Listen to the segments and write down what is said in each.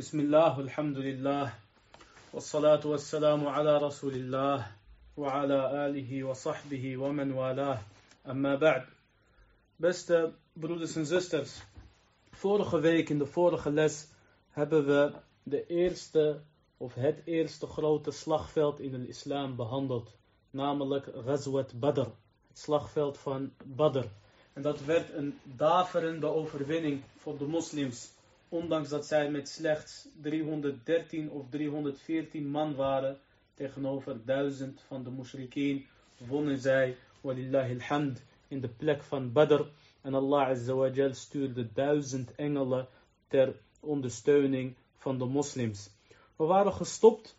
بسم الله والحمد لله والصلاة والسلام على رسول الله وعلى آله وصحبه ومن والاه أما بعد Beste broeders en zusters, vorige week in de vorige les hebben we de eerste of het eerste grote slagveld in de islam behandeld, namelijk Ghazwat Badr, het slagveld van Badr. En dat werd een daverende overwinning voor de moslims ondanks dat zij met slechts 313 of 314 man waren, tegenover duizend van de mushrikeen, wonnen zij, walillahi alhamd, in de plek van Badr. En Allah azawajal stuurde duizend engelen ter ondersteuning van de moslims. We waren gestopt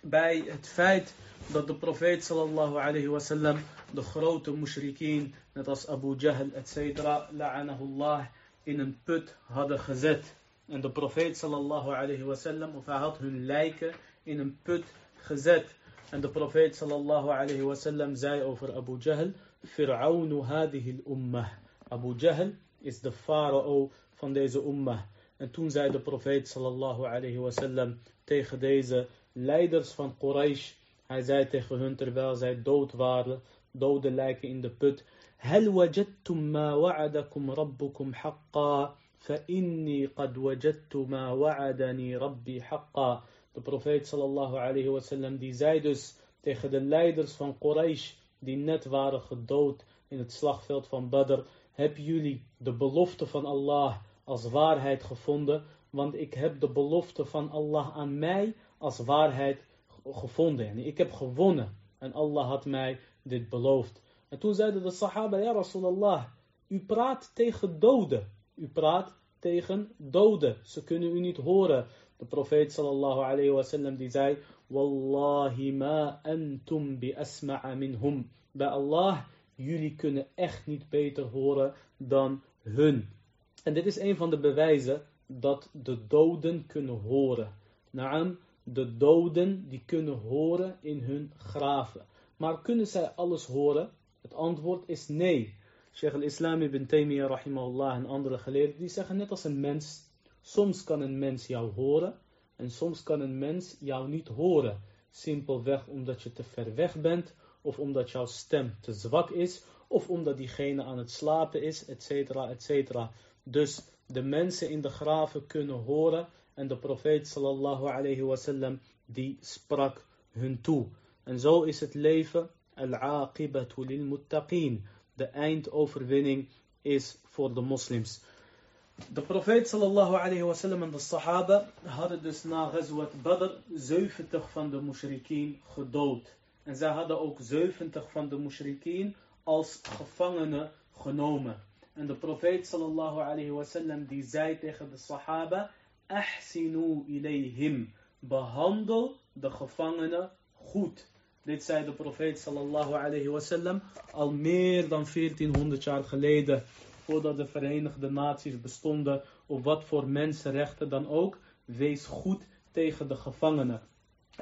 bij het feit dat de profeet sallallahu alayhi wasallam de grote mushrikeen, net als Abu Jahl, etc., la'anahullah, in een put hadden gezet. En de profeet sallallahu alayhi wa sallam of hij had hun lijken in een put gezet. En de profeet sallallahu alayhi wa sallam zei over Abu Jahl, Fir'aunu hadihil ummah. Abu Jahl is de farao van deze ummah. En toen zei de profeet sallallahu alayhi wasallam tegen deze leiders van Quraysh, hij zei tegen hun terwijl zij dood waren, dode lijken in de put, Hel wajadtum ma wa'adakum rabbukum haqqa. فإني قد وجدت ما وعدني ربي حقا De profeet sallallahu alayhi wasallam die zei dus tegen de leiders van Quraysh die net waren gedood in het slagveld van Badr Heb jullie de belofte van Allah als waarheid gevonden? Want ik heb de belofte van Allah aan mij als waarheid gevonden. En ik heb gewonnen. En Allah had mij dit beloofd. En toen zeiden de sahaba, ja Rasulallah, u praat tegen doden. U praat tegen doden. Ze kunnen u niet horen. De profeet sallallahu alayhi wa sallam die zei, Wallahi ma antum bi asma'a minhum. Bij Allah, jullie kunnen echt niet beter horen dan hun. En dit is een van de bewijzen dat de doden kunnen horen. Naam, de doden die kunnen horen in hun graven. Maar kunnen zij alles horen? Het antwoord is nee. Sheikh al-Islam ibn Taymiyyah rahimahullah en andere geleerden, die zeggen net als een mens, soms kan een mens jou horen en soms kan een mens jou niet horen. Simpelweg omdat je te ver weg bent, of omdat jouw stem te zwak is, of omdat diegene aan het slapen is, etc. etc. Dus de mensen in de graven kunnen horen en de profeet sallallahu alayhi wasallam die sprak hun toe. En zo is het leven al-aqibatu lil muttaqin de eindoverwinning is voor de moslims. De profeet sallallahu alayhi wa sallam en de sahaba hadden dus na Ghazwat Badr 70 van de mushrikeen gedood. En zij hadden ook 70 van de mushrikeen als gevangenen genomen. En de profeet sallallahu alayhi wa sallam die zei tegen de sahaba, Ahsinu ilayhim, behandel de gevangenen goed. Dit zei de profeet sallallahu alayhi wasallam al meer dan 1400 jaar geleden. Voordat de Verenigde Naties bestonden. Of wat voor mensenrechten dan ook. Wees goed tegen de gevangenen.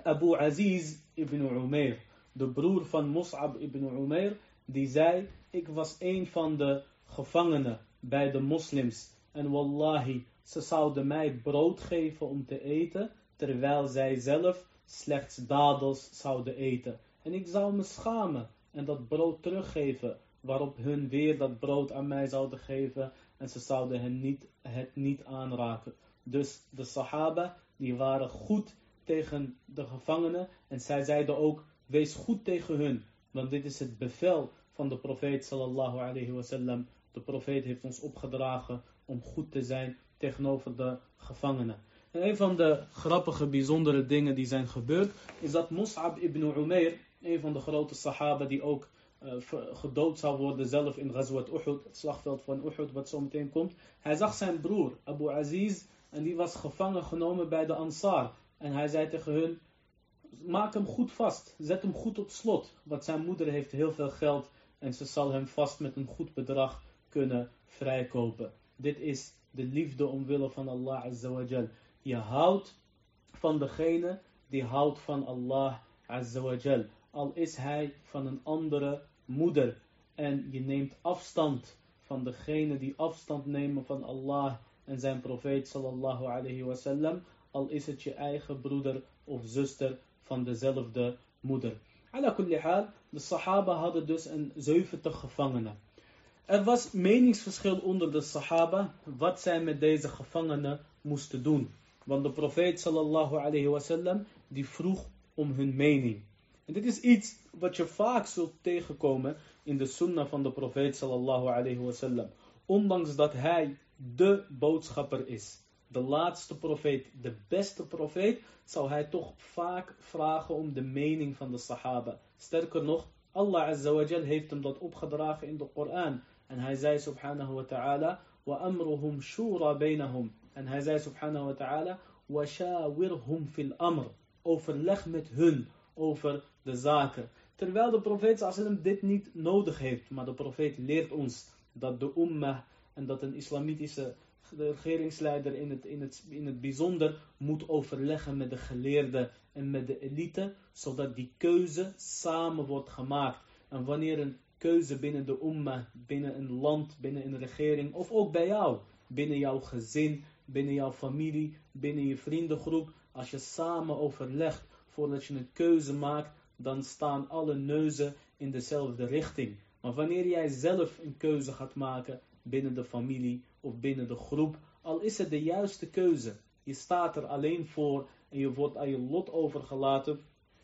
Abu Aziz ibn Umair. De broer van Mus'ab ibn Umair. Die zei. Ik was een van de gevangenen bij de moslims. En wallahi. Ze zouden mij brood geven om te eten. Terwijl zij zelf slechts dadels zouden eten. En ik zou me schamen en dat brood teruggeven, waarop hun weer dat brood aan mij zouden geven en ze zouden hen niet, het niet aanraken. Dus de Sahaba, die waren goed tegen de gevangenen en zij zeiden ook, wees goed tegen hun, want dit is het bevel van de profeet sallallahu alayhi wasallam. De profeet heeft ons opgedragen om goed te zijn tegenover de gevangenen. En een van de grappige, bijzondere dingen die zijn gebeurd, is dat Mus'ab ibn Umair, een van de grote sahaba die ook uh, gedood zou worden zelf in Ghazwat Uhud, het slagveld van Uhud wat zo meteen komt. Hij zag zijn broer Abu Aziz en die was gevangen genomen bij de Ansar. En hij zei tegen hun, maak hem goed vast, zet hem goed op slot. Want zijn moeder heeft heel veel geld en ze zal hem vast met een goed bedrag kunnen vrijkopen. Dit is de liefde omwille van Allah Azza Je houdt van degene die houdt van Allah Azza Al is hij van een andere moeder. En je neemt afstand van degene die afstand nemen van Allah en zijn profeet sallallahu alayhi wasallam. al is het je eigen broeder of zuster van dezelfde moeder. De Sahaba hadden dus een 70 gevangenen. Er was meningsverschil onder de Sahaba wat zij met deze gevangenen moesten doen. Want de profeet sallallahu alayhi wasallam die vroeg om hun mening. En dit is iets wat je vaak zult tegenkomen in de sunnah van de profeet sallallahu alayhi wasallam. Ondanks dat hij de boodschapper is, de laatste profeet, de beste profeet, zal hij toch vaak vragen om de mening van de sahaba. Sterker nog, Allah azza wa jal heeft hem dat opgedragen in de Koran. En hij zei subhanahu wa ta'ala, amruhum shura bainahum. En hij zei subhanahu wa ta'ala, wa shawirhum fil amr. Overleg met hun over de zaken. Terwijl de profeet sallam dit niet nodig heeft. Maar de profeet leert ons dat de ummah en dat een islamitische regeringsleider in het, in, het, in het bijzonder moet overleggen met de geleerden en met de elite, zodat die keuze samen wordt gemaakt. En wanneer een keuze binnen de umma, binnen een land, binnen een regering, of ook bij jou, binnen jouw gezin, binnen jouw familie, binnen je vriendengroep, als je samen overlegt voordat je een keuze maakt, dan staan alle neuzen in dezelfde richting. Maar wanneer jij zelf een keuze gaat maken binnen de familie of binnen de groep, al is het de juiste keuze, je staat er alleen voor en je wordt aan je lot overgelaten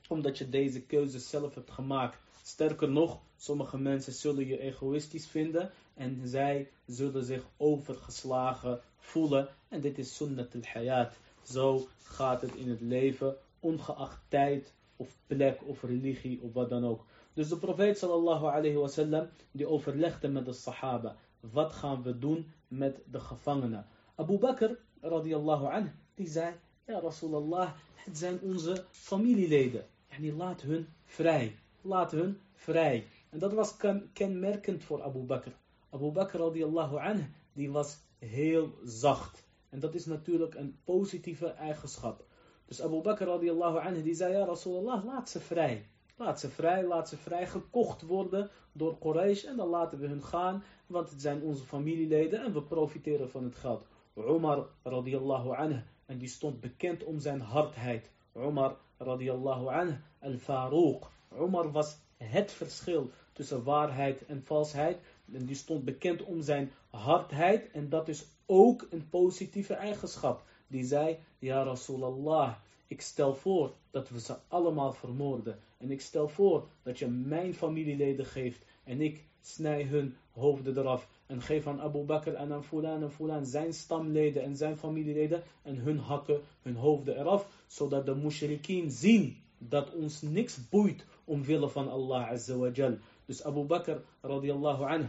omdat je deze keuze zelf hebt gemaakt. Sterker nog, sommige mensen zullen je egoïstisch vinden en zij zullen zich overgeslagen voelen. En dit is sunnat al-hayat. Zo gaat het in het leven, ongeacht tijd of plek of religie of wat dan ook. Dus de profeet sallallahu alayhi wasallam, die overlegde met de sahaba. Wat gaan we doen met de gevangenen? Abu Bakr, radiallahu anh, die zei, ja Rasulallah, het zijn onze familieleden. Yani laat hun vrij. Laat hun vrij. En dat was kenmerkend voor Abu Bakr. Abu Bakr radiallahu anh, die was heel zacht. En dat is natuurlijk een positieve eigenschap. Dus Abu Bakr radiallahu anh, die zei, ja Rasulallah, laat ze vrij. Laat ze vrij, laat ze vrij gekocht worden door Quraysh en dan laten we hun gaan, want het zijn onze familieleden en we profiteren van het geld. Umar radiallahu anh, en die stond bekend om zijn hardheid. Umar radiallahu anh, al-Faruq. Umar was het verschil tussen waarheid en valsheid. En die stond bekend om zijn hardheid. En dat is ook een positieve eigenschap. Die zei, ja Rasulallah, ik stel voor dat we ze allemaal vermoorden. En ik stel voor dat je mijn familieleden geeft. En ik snij hun hoofden eraf. En geef aan Abu Bakr en aan Fulan en Fulan zijn stamleden en zijn familieleden. En hun hakken hun hoofden eraf. Zodat de mushrikeen zien dat ons niks boeit omwille van Allah Azza wa Jal. Dus Abu Bakr radiallahu anhu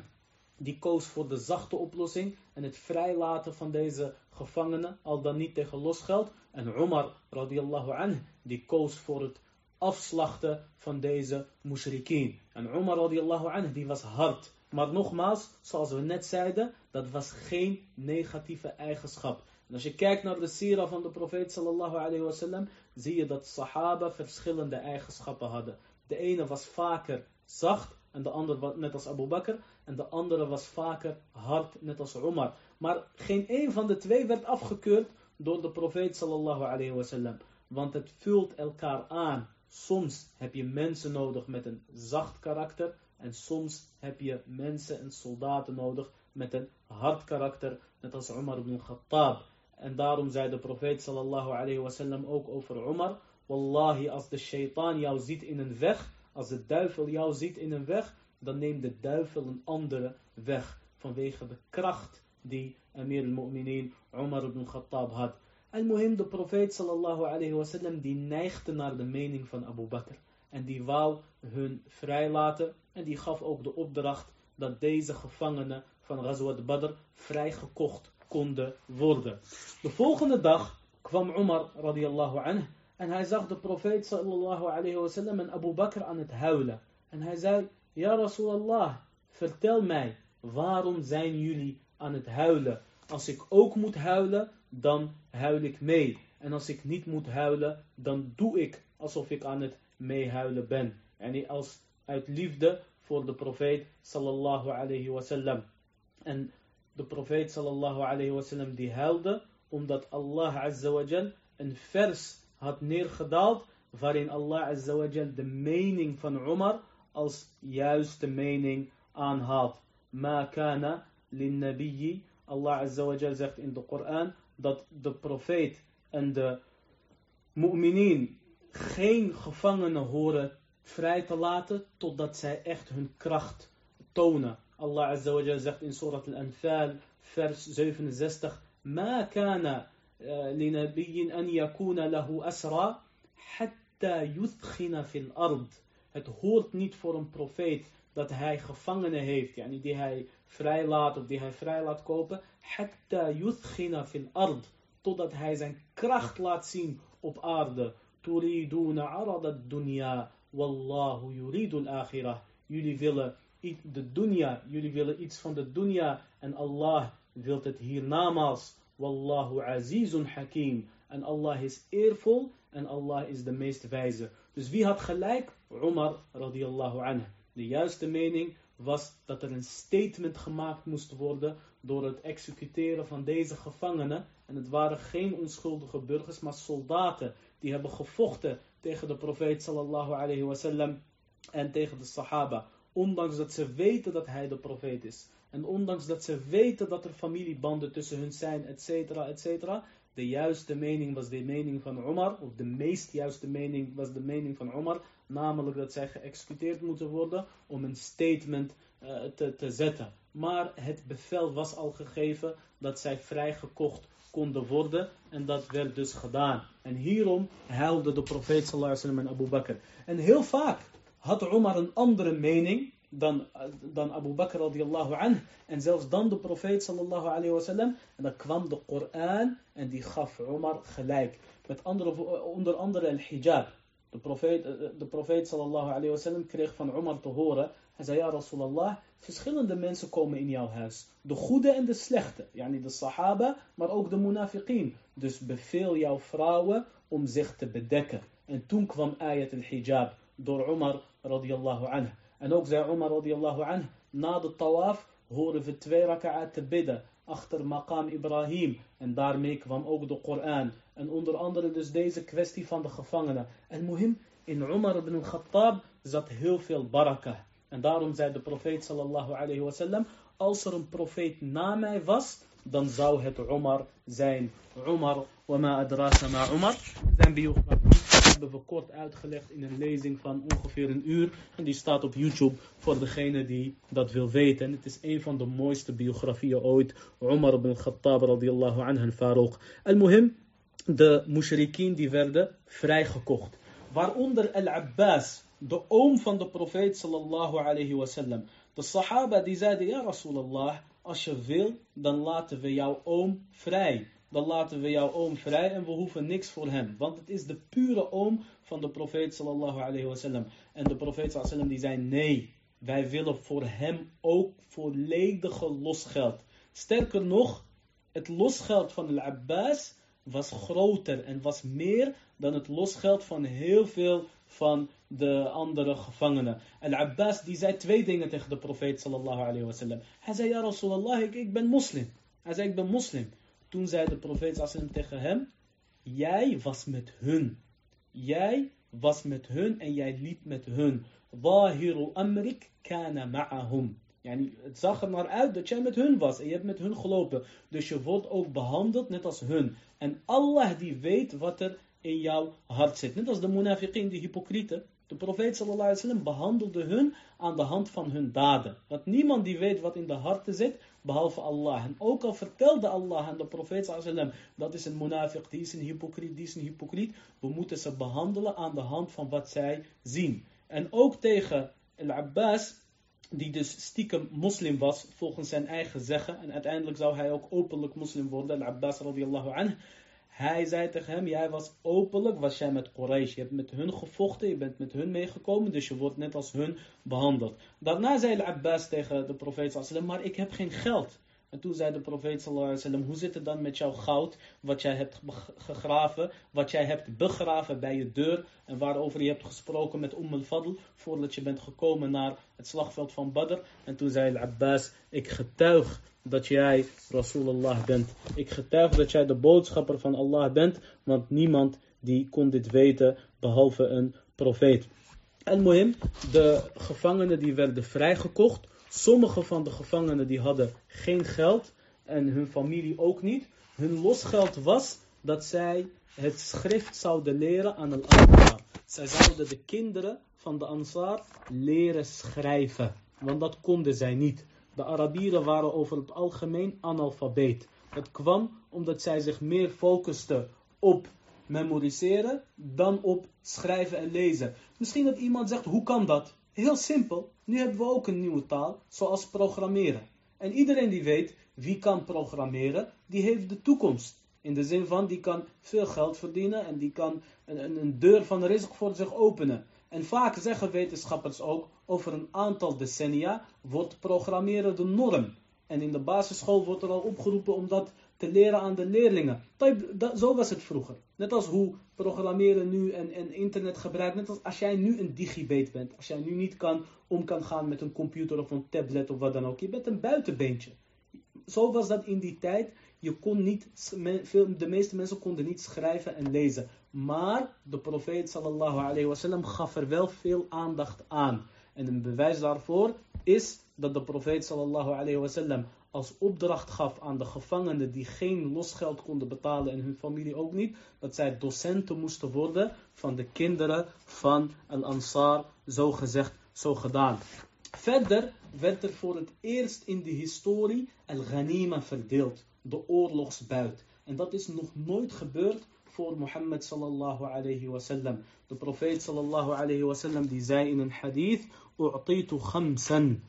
die koos voor de zachte oplossing en het vrijlaten van deze gevangenen, al dan niet tegen losgeld. En Umar radiallahu anh, die koos voor het afslachten van deze mushrikeen. En Umar radiallahu anh, die was hard. Maar nogmaals, zoals we net zeiden, dat was geen negatieve eigenschap. En als je kijkt naar de sira van de profeet sallallahu alayhi wasallam, zie je dat sahaba verschillende eigenschappen hadden. De ene was vaker zacht en de andere net als Abu Bakr. En de andere was vaker hard, net als Umar. Maar geen een van de twee werd afgekeurd door de profeet sallallahu alayhi wasallam. Want het vult elkaar aan. Soms heb je mensen nodig met een zacht karakter. En soms heb je mensen en soldaten nodig met een hard karakter. Net als Umar ibn Khattab. En daarom zei de profeet sallallahu alayhi wasallam ook over Umar. Wallahi, als de shaitaan jou ziet in een weg, als de duivel jou ziet in een weg, dan neemt de duivel een andere weg. Vanwege de kracht die Amir al-Mu'minin Umar ibn Khattab had. Al-Muhim, de profeet sallallahu alayhi wasallam, die neigde naar de mening van Abu Bakr. En die wou hun vrijlaten. En die gaf ook de opdracht dat deze gevangenen van Ghazwat Badr vrijgekocht konden worden. De volgende dag kwam Umar radiallahu anhu en hij zag de profeet sallallahu alayhi wasallam en Abu Bakr aan het huilen. En hij zei, ja Rasulallah, vertel mij, waarom zijn jullie aan het huilen? Als ik ook moet huilen, dan huil ik mee. En als ik niet moet huilen, dan doe ik alsof ik aan het meehuilen ben. En als uit liefde voor de profeet sallallahu alayhi wasallam. En de profeet sallallahu alayhi wasallam die huilde, omdat Allah azza wa jal een vers had neergedaald waarin Allah azawajal de mening van Umar als juiste mening aanhaalt. Ma kana lin nabiyyi. Allah azawajal zegt in de Koran dat de profeet en de mu'minin geen gevangenen horen vrij te laten totdat zij echt hun kracht tonen. Allah azawajal zegt in Surat al-Anfal vers 67 Ma kana لنبي أن يكون له أسرى حتى يثخن في الأرض Het hoort niet voor een profeet dat hij gevangenen heeft, yani die hij vrijlaat of die hij vrij laat kopen. Hatta fil ard. Totdat hij zijn kracht laat zien op aarde. Turiduna arad dunya. Wallahu yuridul akhirah. Jullie willen de dunya, jullie willen iets van de dunya. En Allah wil het hiernamaals. Wallahu azizun hakim. En Allah is eervol en Allah is de meest wijze. Dus wie had gelijk? Umar radiyallahu anhu. De juiste mening was dat er een statement gemaakt moest worden door het executeren van deze gevangenen. En het waren geen onschuldige burgers, maar soldaten die hebben gevochten tegen de profeet sallallahu alayhi wasallam en tegen de sahaba. Ondanks dat ze weten dat hij de profeet is. En ondanks dat ze weten dat er familiebanden tussen hun zijn, et cetera, et cetera. De juiste mening was de mening van Omar, of de meest juiste mening was de mening van Omar, namelijk dat zij geëxecuteerd moeten worden om een statement uh, te, te zetten. Maar het bevel was al gegeven dat zij vrijgekocht konden worden en dat werd dus gedaan. En hierom huilde de profeet sallallahu alaihi wasallam en Abu Bakr. En heel vaak had Omar een andere mening dan, dan Abu Bakr radiallahu anh. En zelfs dan de profeet sallallahu alayhi wasallam. En dan kwam de Koran en die gaf Omar gelijk. Met andere, onder andere al-hijab. De profeet, de profeet sallallahu alayhi wasallam kreeg van Omar te horen. Hij zei, ja Rasulallah, verschillende mensen komen in jouw huis. De goede en de slechte. Yani de sahaba, maar ook de munafiqeen. Dus beveel jouw vrouwen om zich te bedekken. En toen kwam ayat al-hijab door Omar radiallahu anhu. En ook zei Umar radiallahu anh, na de tawaf horen we twee raka'at te bidden achter maqam Ibrahim. En daarmee kwam ook de Koran. En onder andere dus deze kwestie van de gevangenen. En muhim, in Umar ibn al-Khattab zat heel veel baraka. En daarom zei de profeet sallallahu alayhi wasallam, als er een profeet na mij was, dan zou het Umar zijn. Umar, wa ma adrasa ma Umar. Zijn biografie hebben we kort uitgelegd in een lezing van ongeveer een uur. En die staat op YouTube voor degene die dat wil weten. En het is een van de mooiste biografieën ooit. Umar ibn Khattab radiallahu anhu Farouk. Al-Muhim, de mushrikien die werden vrijgekocht. Waaronder Al-Abbas, de oom van de profeet sallallahu alayhi wasallam. De sahaba die zeiden, ja Rasulallah, als je wil, dan laten we jouw oom vrij dan laten we jouw oom vrij en we hoeven niks voor hem. Want het is de pure oom van de profeet sallallahu alayhi wasallam. En de profeet sallallahu alayhi die zei nee, wij willen voor hem ook volledige losgeld. Sterker nog, het losgeld van al-Abbas was groter en was meer dan het losgeld van heel veel van de andere gevangenen. Al-Abbas die zei twee dingen tegen de profeet sallallahu alayhi wasallam. Hij zei, ja Rasulallah, ik, ik ben moslim. Hij zei, ik ben moslim. Toen zei de profeet sallam tegen hem, jij was met hun. Jij was met hun en jij liep met hun. Wahiru amrik kana ma'ahum. Yani, het zag er maar uit dat jij met hun was en je hebt met hun gelopen. Dus je wordt ook behandeld net als hun. En Allah die weet wat er in jouw hart zit. Net als de munafiqin, die hypocrieten. De profeet sallallahu alaihi behandelde hun aan de hand van hun daden. Want niemand die weet wat in de harten zit, behalve Allah. En ook al vertelde Allah aan de profeet wasallam, dat is een munafiq, die is een hypocriet, die is een hypocriet. We moeten ze behandelen aan de hand van wat zij zien. En ook tegen Al-Abbas, die dus stiekem moslim was, volgens zijn eigen zeggen. En uiteindelijk zou hij ook openlijk moslim worden, Al-Abbas radiyallahu anhu. Hij zei tegen hem, jij was openlijk, was jij met Quraysh. Je hebt met hun gevochten, je bent met hun meegekomen, dus je wordt net als hun behandeld. Daarna zei Al-Abbas tegen de profeet, maar ik heb geen geld. En toen zei de profeet sallallahu alaihi hoe zit het dan met jouw goud, wat jij hebt gegraven, wat jij hebt begraven bij je deur en waarover je hebt gesproken met Umm al-Fadl, voordat je bent gekomen naar het slagveld van Badr. En toen zei al-Abbas, ik getuig dat jij Rasulullah bent. Ik getuig dat jij de boodschapper van Allah bent, want niemand die kon dit weten behalve een profeet. En Mohim, de gevangenen die werden vrijgekocht. Sommige van de gevangenen die hadden geen geld en hun familie ook niet. Hun losgeld was dat zij het schrift zouden leren aan een Ansar. Zij zouden de kinderen van de Ansar leren schrijven. Want dat konden zij niet. De Arabieren waren over het algemeen analfabeet. Dat kwam omdat zij zich meer focusten op memoriseren dan op schrijven en lezen. Misschien dat iemand zegt, hoe kan dat? Heel simpel. Nu hebben we ook een nieuwe taal, zoals programmeren. En iedereen die weet, wie kan programmeren, die heeft de toekomst. In de zin van, die kan veel geld verdienen en die kan een, een deur van risk voor zich openen. En vaak zeggen wetenschappers ook, over een aantal decennia wordt programmeren de norm. En in de basisschool wordt er al opgeroepen om dat te leren aan de leerlingen. Zo was het vroeger. Net als hoe programmeren nu en, en internet gebruikt. Net als als jij nu een digibate bent. Als jij nu niet kan, om kan gaan met een computer of een tablet of wat dan ook. Je bent een buitenbeentje. Zo was dat in die tijd. Je kon niet, de meeste mensen konden niet schrijven en lezen. Maar de profeet sallallahu alayhi wasallam gaf er wel veel aandacht aan. En een bewijs daarvoor is dat de profeet sallallahu alayhi wasallam als opdracht gaf aan de gevangenen die geen losgeld konden betalen en hun familie ook niet, dat zij docenten moesten worden van de kinderen van Al-Ansar, zo gezegd, zo gedaan. Verder werd er voor het eerst in de historie Al-Ghanima verdeeld, de oorlogsbuit. En dat is nog nooit gebeurd voor Mohammed sallallahu alayhi wasallam. De profeet sallallahu alayhi wasallam die zei in een hadith, U'titu khamsan.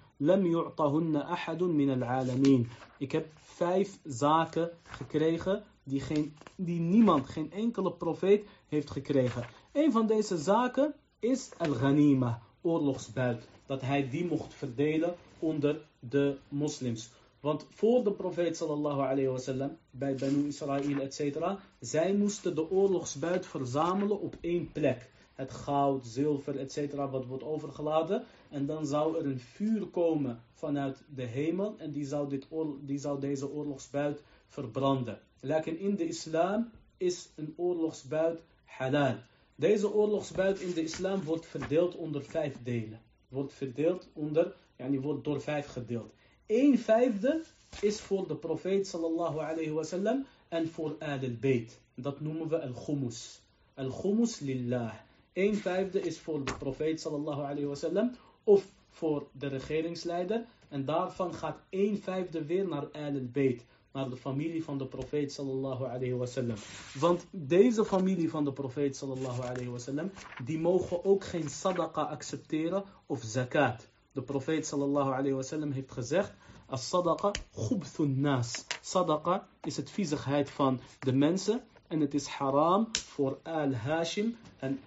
Ik heb vijf zaken gekregen die, geen, die niemand, geen enkele profeet heeft gekregen. Een van deze zaken is al-ghanima, oorlogsbuit. Dat hij die mocht verdelen onder de moslims. Want voor de profeet sallallahu alayhi wasallam, bij Banu Israël, etc., zij moesten de oorlogsbuit verzamelen op één plek het goud, zilver, etc. wat wordt overgeladen. En dan zou er een vuur komen vanuit de hemel en die zou, dit die deze oorlogsbuit verbranden. Lekker in de islam is een oorlogsbuit halal. Deze oorlogsbuit in de islam wordt verdeeld onder vijf delen. Wordt verdeeld onder, die wordt door vijf gedeeld. Een vijfde is voor de profeet sallallahu alayhi wasallam en voor al-bayt. Dat noemen we al-khumus. Al-khumus lillah. Een vijfde is voor de profeet sallallahu alayhi wasallam of voor de regeringsleider. En daarvan gaat een vijfde weer naar Al-Bayt, naar de familie van de profeet sallallahu alayhi wasallam. Want deze familie van de profeet sallallahu alayhi wasallam, die mogen ook geen sadaqa accepteren of zakat. De profeet sallallahu alayhi wasallam heeft gezegd, as-sadaqa khubthun nas. Sadaqa is het viezigheid van de mensen en het is haram voor al-Hashim en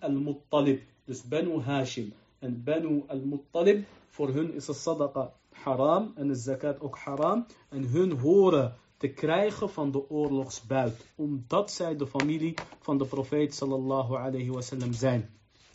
al-Muttalib. Dus Banu Hashim en Banu al-Muttalib, voor hun is de sadaqa haram en de zakat ook haram. En hun horen te krijgen van de oorlogsbuit, omdat zij de familie van de profeet sallallahu alayhi wasallam zijn.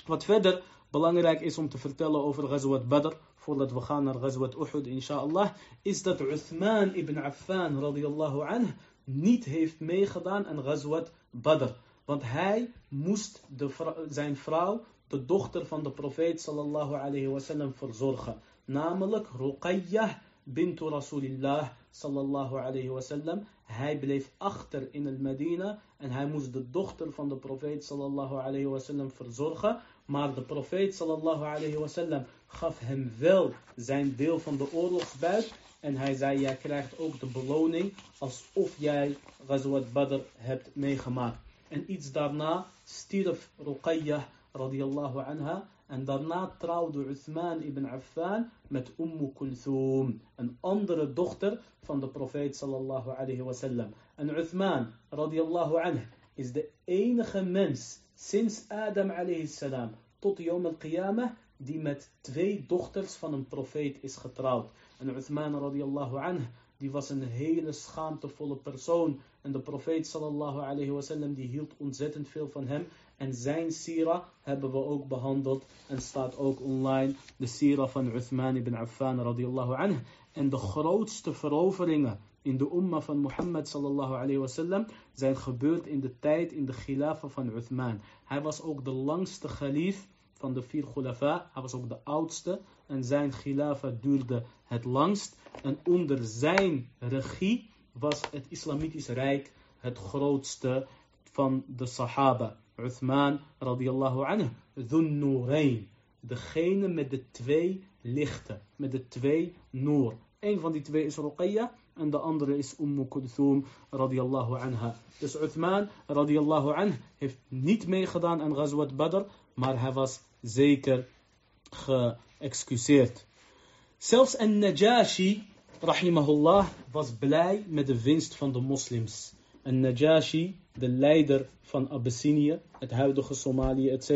Wat verder belangrijk is om te vertellen over Ghazwat Badr, voordat we gaan naar Ghazwat Uhud inshallah, is dat Uthman ibn Affan radiyallahu anhu niet heeft meegedaan aan Ghazwat Badr. Want hij moest de zijn vrouw, de dochter van de profeet sallallahu alayhi wasallam, verzorgen. Namelijk Ruqayyah bint Rasulillah sallallahu alayhi wasallam. Hij bleef achter in el Medina en hij moest de dochter van de profeet sallallahu alayhi wasallam verzorgen. Maar de profeet sallallahu alayhi wasallam gaf hem wel zijn deel van de oorlogsbuit. En hij zei, jij krijgt ook de beloning alsof jij Ghazwat Badr hebt meegemaakt. En iets daarna stierf Ruqayyah radiyallahu anha. En daarna trouwde Uthman ibn Affan met Umm Kulthum, een andere dochter van de profeet sallallahu alayhi wasallam. En Uthman radiyallahu anha is de enige mens sinds Adam alayhi salam tot Yom al-Qiyamah die met twee dochters van een profeet is getrouwd. En Uthman radiallahu anh die was een hele schaamtevolle persoon. En de profeet sallallahu alayhi wasallam die hield ontzettend veel van hem. En zijn sira hebben we ook behandeld en staat ook online. De sira van Uthman ibn Affan radiyallahu anhu. En de grootste veroveringen in de umma van Mohammed sallallahu alayhi wasallam zijn gebeurd in de tijd in de khilafa van Uthman. Hij was ook de langste khalif van de vier khulafa. Hij was ook de oudste en zijn khilafa duurde het langst. En onder zijn regie was het islamitisch rijk het grootste van de sahaba. Uthman radiyallahu anhu, dhun nurayn. Degene met de twee lichten, met de twee noor. Een van die twee is Ruqayya en de andere is Umm Kulthum radiyallahu anha. Dus Uthman radiyallahu anh heeft niet meegedaan aan Ghazwat Badr, maar hij was zeker geëxcuseerd. Zelfs een Najashi, rahimahullah, was blij met de winst van de moslims. Een Najashi, de leider van Abyssinië, het huidige Somalië, etc.,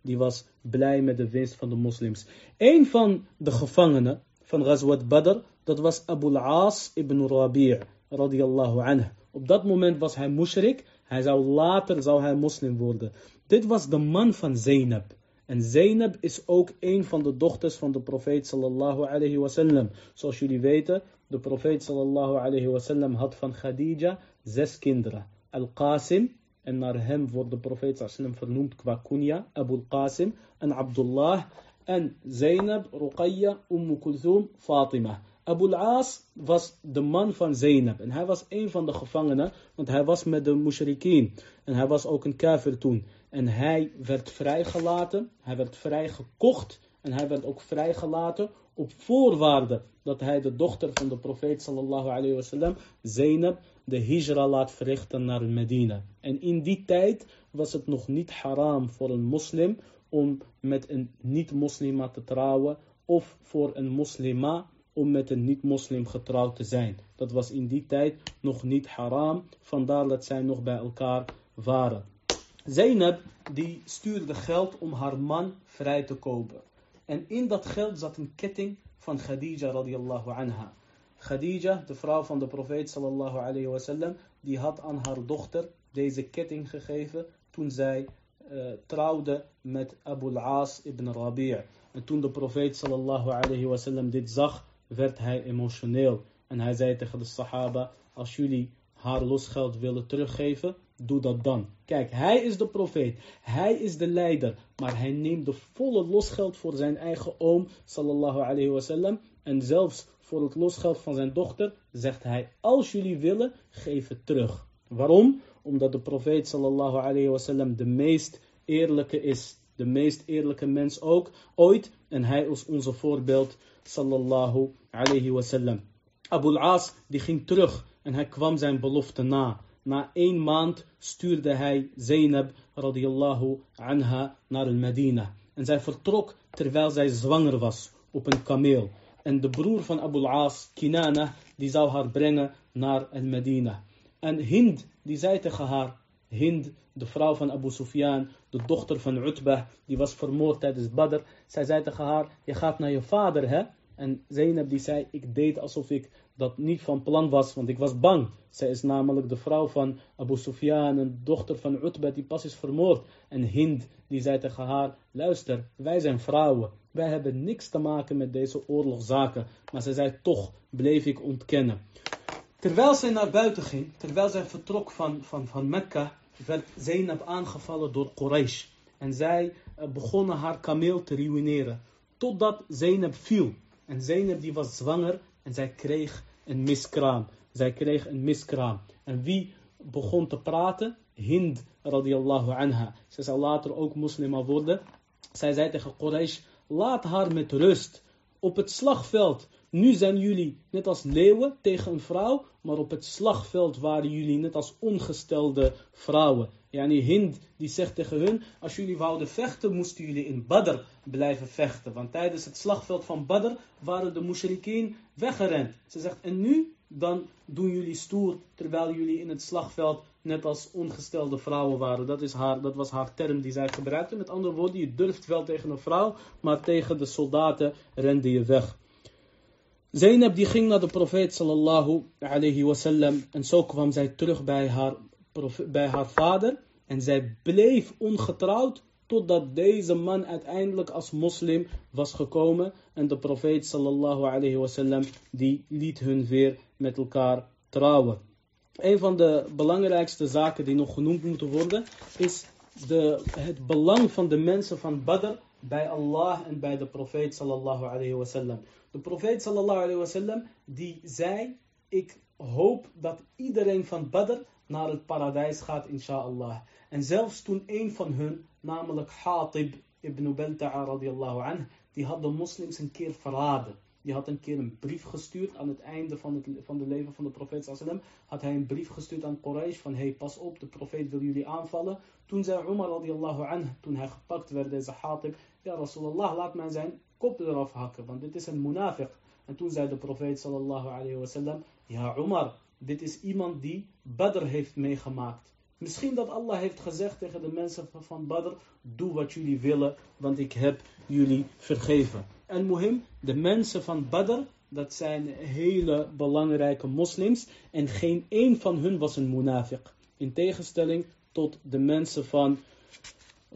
die was blij met de winst van de moslims. Een van de gevangenen van Ghazwat Badr, dat was Abu al-As ibn Rabi' radiyallahu anhu. Op dat moment was hij mushrik, hij zou later zou hij moslim worden. Dit was de man van Zainab. En Zainab is ook een van de dochters van de profeet sallallahu alayhi wasallam. Zoals jullie weten, de profeet sallallahu alayhi wasallam had van Khadija zes kinderen. Al-Qasim, en naar hem wordt de profeet sallallahu vernoemd qua kunya, Abu al-Qasim en Abdullah. En Zainab, Ruqayya, Umm Kulthum, Fatima. Abu al-As was de man van Zainab. En hij was een van de gevangenen, want hij was met de mushrikeen. En hij was ook een kafir toen. En hij werd vrijgelaten, hij werd vrijgekocht en hij werd ook vrijgelaten op voorwaarde dat hij de dochter van de profeet sallallahu alayhi wasallam, Zainab, de hijra laat verrichten naar Medina. En in die tijd was het nog niet haram voor een moslim om met een niet-moslima te trouwen of voor een moslima om met een niet-moslim getrouwd te zijn. Dat was in die tijd nog niet haram, vandaar dat zij nog bij elkaar waren. Zainab die stuurde geld om haar man vrij te kopen. En in dat geld zat een ketting van Khadija radiyallahu anha. Khadija, de vrouw van de profeet sallallahu alayhi wasallam, die had aan haar dochter deze ketting gegeven toen zij uh, trouwde met Abu al-As ibn Rabi'. En toen de profeet sallallahu alayhi wasallam dit zag, werd hij emotioneel. En hij zei tegen de sahaba, als jullie haar losgeld willen teruggeven, doe dat dan. Kijk, hij is de profeet, hij is de leider, maar hij neemt de volle losgeld voor zijn eigen oom, sallallahu alayhi wasallam, en zelfs voor het losgeld van zijn dochter, zegt hij, als jullie willen, geef het terug. Waarom? Omdat de profeet, sallallahu alayhi de meest eerlijke is, de meest eerlijke mens ook, ooit, en hij is onze voorbeeld, sallallahu alayhi wasallam. Abu al-As, die ging terug en hij kwam zijn belofte na. Na één maand stuurde hij Zainab radiyallahu anha naar Medina. En zij vertrok terwijl zij zwanger was op een kameel. En de broer van Abu al-As, Kinana, die zou haar brengen naar Medina. En Hind, die zei tegen haar, Hind, de vrouw van Abu Sufyan, de dochter van Utbah, die was vermoord tijdens Badr. Zij zei tegen haar, je gaat naar je vader, hè? En Zainab die zei, ik deed alsof ik dat niet van plan was, want ik was bang. Zij is namelijk de vrouw van Abu Sufyan, een dochter van Utbah die pas is vermoord. En Hind die zei tegen haar, luister, wij zijn vrouwen. Wij hebben niks te maken met deze oorlogszaken. Maar zij zei, toch bleef ik ontkennen. Terwijl zij naar buiten ging, terwijl zij vertrok van, van, van Mekka, werd Zainab aangevallen door Quraysh. En zij eh, begonnen haar kameel te ruïneren. Totdat Zainab viel. En Zainab die was zwanger en zij kreeg een miskraam. Zij kreeg een miskraam. En wie begon te praten? Hind radiyallahu anha. Zij zou later ook moslima worden. Zij zei tegen Quraysh, laat haar met rust. Op het slagveld, nu zijn jullie net als leeuwen tegen een vrouw, maar op het slagveld waren jullie net als ongestelde vrouwen. Yani Hind die zegt tegen hun, als jullie wouden vechten, moesten jullie in Badr blijven vechten. Want tijdens het slagveld van Badr waren de mushrikeen weggerend. Ze zegt, en nu? Dan doen jullie stoer, terwijl jullie in het slagveld net als ongestelde vrouwen waren. Dat, is haar, dat was haar term die zij gebruikte. Met andere woorden, je durft wel tegen een vrouw, maar tegen de soldaten rende je weg. Zainab die ging naar de profeet sallallahu alayhi wasallam en zo kwam zij terug bij haar, bij haar vader en zij bleef ongetrouwd totdat deze man uiteindelijk als moslim was gekomen en de profeet sallallahu alayhi wasallam die liet hun weer met elkaar trouwen. Een van de belangrijkste zaken die nog genoemd moeten worden is de, het belang van de mensen van Badr bij Allah en bij de profeet sallallahu alayhi wasallam. De profeet sallallahu die zei, ik hoop dat iedereen van Badr naar het paradijs gaat inshallah. En zelfs toen een van hun, namelijk Hatib ibn Balta'a radiallahu anh, die had de moslims een keer verraden. Die had een keer een brief gestuurd aan het einde van het van de leven van de profeet sallam. Had hij een brief gestuurd aan Quraysh van hey pas op, de profeet wil jullie aanvallen. Toen zei Umar radiallahu anh, toen hij gepakt werd, deze Hatib, ja Rasulallah laat mij zijn kop eraf hakken, want dit is een munafiq. En toen zei de profeet sallallahu alayhi wasallam, ja Umar, dit is iemand die Badr heeft meegemaakt. Misschien dat Allah heeft gezegd tegen de mensen van Badr, doe wat jullie willen, want ik heb jullie vergeven. En muhim, de mensen van Badr, dat zijn hele belangrijke moslims en geen één van hun was een munafiq. In tegenstelling tot de mensen van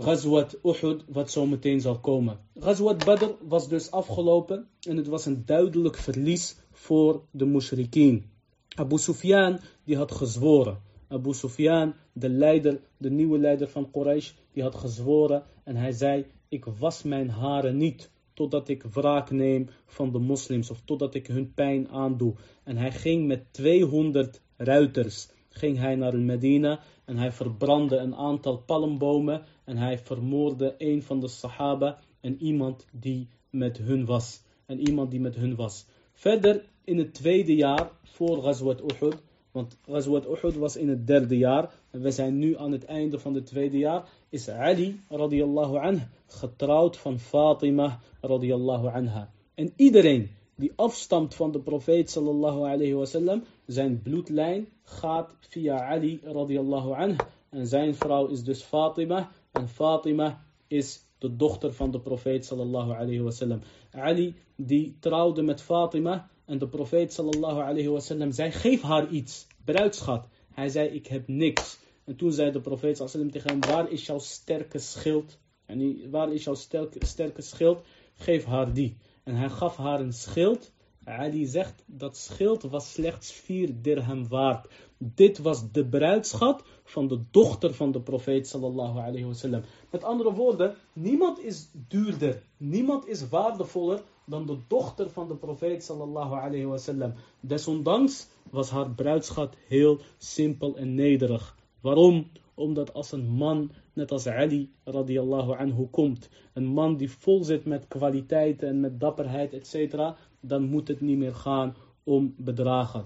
Ghazwat Uhud, wat zo meteen zal komen. Ghazwat Badr was dus afgelopen en het was een duidelijk verlies voor de mushrikeen. Abu Sufyan, die had gezworen. Abu Sufyan, de leider, de nieuwe leider van Quraysh, die had gezworen en hij zei, ik was mijn haren niet totdat ik wraak neem van de moslims of totdat ik hun pijn aandoe. En hij ging met 200 ruiters, ging hij naar Medina en hij verbrandde een aantal palmbomen en hij vermoorde een van de sahaba en iemand die met hun was. En iemand die met hun was. Verder in het tweede jaar voor Ghazwat Uhud, want Ghazwat Uhud was in het derde jaar en we zijn nu aan het einde van het tweede jaar, is Ali radiyallahu anh getrouwd van Fatima radiyallahu anha. En iedereen die afstamt van de profeet sallallahu alayhi wasallam, zijn bloedlijn gaat via Ali radiyallahu anh. En zijn vrouw is dus Fatima. En Fatima is de dochter van de profeet sallallahu alayhi wasallam. Ali die trouwde met Fatima. En de profeet sallallahu alayhi wasallam zei, geef haar iets, bruidschat. Hij zei, ik heb niks. En toen zei de profeet sallallahu alayhi wasallam tegen hem, waar is jouw sterke schild? En waar is jouw sterke schild? Geef haar die. En hij gaf haar een schild. Ali zegt dat schild was slechts vier dirham waard. Dit was de bruidschat van de dochter van de profeet sallallahu alayhi wasallam. Met andere woorden, niemand is duurder, niemand is waardevoller dan de dochter van de profeet sallallahu alayhi wasallam. Desondanks was haar bruidschat heel simpel en nederig. Waarom? Omdat als een man, net als Ali radiallahu anhu komt, een man die vol zit met kwaliteiten en met dapperheid, etc., dan moet het niet meer gaan om bedragen.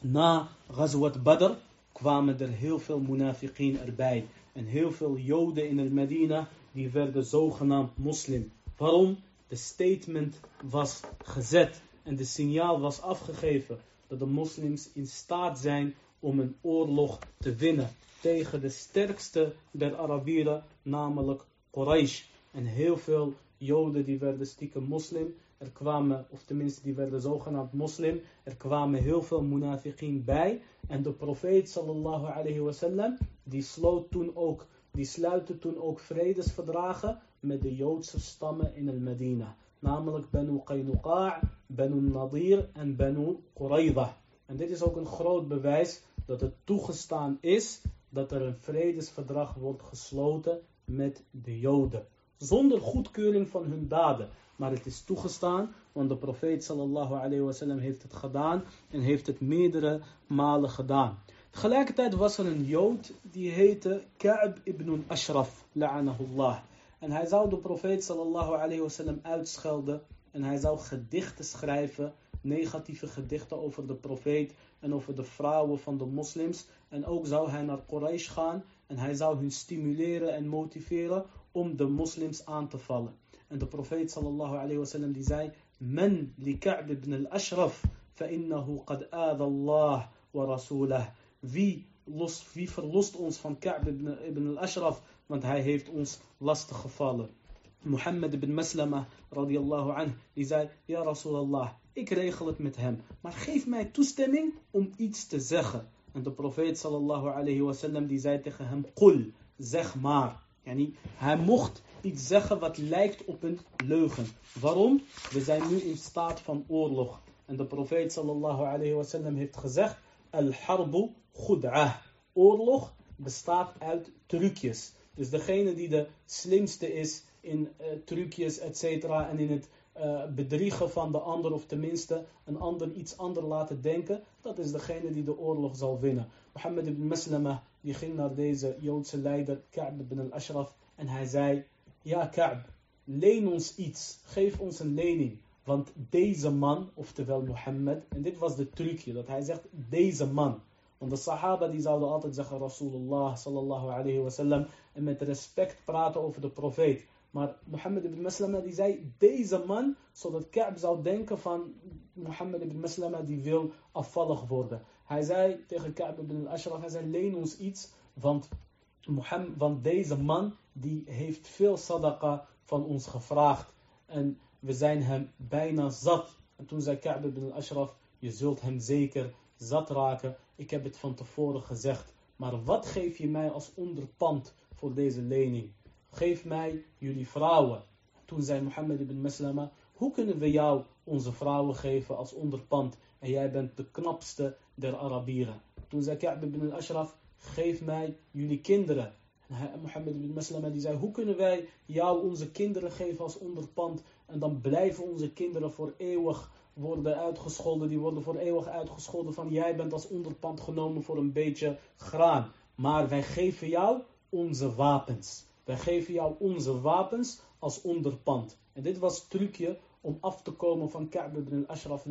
Na Ghazwat Badr kwamen er heel veel munafiqeen erbij. En heel veel joden in het Medina, die werden zogenaamd moslim. Waarom? De statement was gezet en de signaal was afgegeven dat de moslims in staat zijn om een oorlog te winnen tegen de sterkste der Arabieren, namelijk Quraysh. En heel veel Joden die werden stiekem moslim. Er kwamen, of tenminste die werden zogenaamd moslim. Er kwamen heel veel munafiqin bij. En de profeet sallallahu alayhi wasallam, die sloot toen ook, die sluitte toen ook vredesverdragen met de Joodse stammen in el Medina. Namelijk Banu Qaynuqa', Banu Nadir en Banu Quraydah. En dit is ook een groot bewijs dat het toegestaan is dat er een vredesverdrag wordt gesloten met de Joden. Zonder goedkeuring van hun daden. Maar het is toegestaan, want de profeet sallallahu alayhi wasallam heeft het gedaan en heeft het meerdere malen gedaan. Tegelijkertijd was er een Jood die heette Ka'b ibn Ashraf, la'anahullah. En hij zou de profeet sallallahu alayhi wasallam uitschelden en hij zou gedichten schrijven, negatieve gedichten over de profeet en over de vrouwen van de moslims. En ook zou hij naar Quraysh gaan en hij zou hun stimuleren en motiveren om de moslims aan te vallen. En de profeet sallallahu alayhi wasallam die zei: Men li Ka'b ibn al-Ashraf, fa'innahu qad aada Allah wa rasulah. Wie, wie verlost ons van Ka'b ibn, al-Ashraf, want hij heeft ons lastiggevallen. Mohammed ibn Maslama radiyallahu anhu, die zei: Ja, Rasulallah, ik regel het met hem, maar geef mij toestemming om iets te zeggen. En de profeet sallallahu alayhi wasallam die zei tegen hem, qul, zeg maar. Yani, hij mocht iets zeggen wat lijkt op een leugen. Waarom? We zijn nu in staat van oorlog. En de profeet sallallahu alayhi wasallam heeft gezegd, al-harbu khud'ah. Oorlog bestaat uit trucjes. Dus degene die de slimste is in uh, trucjes, et cetera, en in het uh, bedriegen van de ander, of tenminste een ander iets ander laten denken, dat is degene die de oorlog zal winnen. Mohammed ibn Maslama, die ging naar deze Joodse leider, Ka'b ibn al-Ashraf, en hij zei, ja Ka'b, leen ons iets, geef ons een lening. Want deze man, oftewel Mohammed, en dit was de trucje, dat hij zegt, deze man. Want de sahaba die zouden altijd zeggen, Rasulullah sallallahu alayhi wasallam, en met respect praten over de profeet. Maar Mohammed ibn Maslama die zei deze man, zodat Ka'b zou denken van Mohammed ibn Maslama die wil afvallig worden. Hij zei tegen Ka'b ibn al-Ashraf, hij zei leen ons iets, want, Mohammed, want deze man die heeft veel sadaqa van ons gevraagd. En we zijn hem bijna zat. En toen zei Ka'b ibn al-Ashraf, je zult hem zeker zat raken. Ik heb het van tevoren gezegd. Maar wat geef je mij als onderpand voor deze lening? Geef mij jullie vrouwen. Toen zei Mohammed ibn Maslama, hoe kunnen we jou onze vrouwen geven als onderpand en jij bent de knapste der Arabieren. Toen zei Ka'b ibn al-Ashraf, geef mij jullie kinderen. En Mohammed ibn Maslama die zei, hoe kunnen wij jou onze kinderen geven als onderpand en dan blijven onze kinderen voor eeuwig worden uitgescholden, die worden voor eeuwig uitgescholden van jij bent als onderpand genomen voor een beetje graan. Maar wij geven jou onze wapens. Wij geven jou onze wapens als onderpand. En dit was het trucje om af te komen van Ka'b ibn al-Ashraf.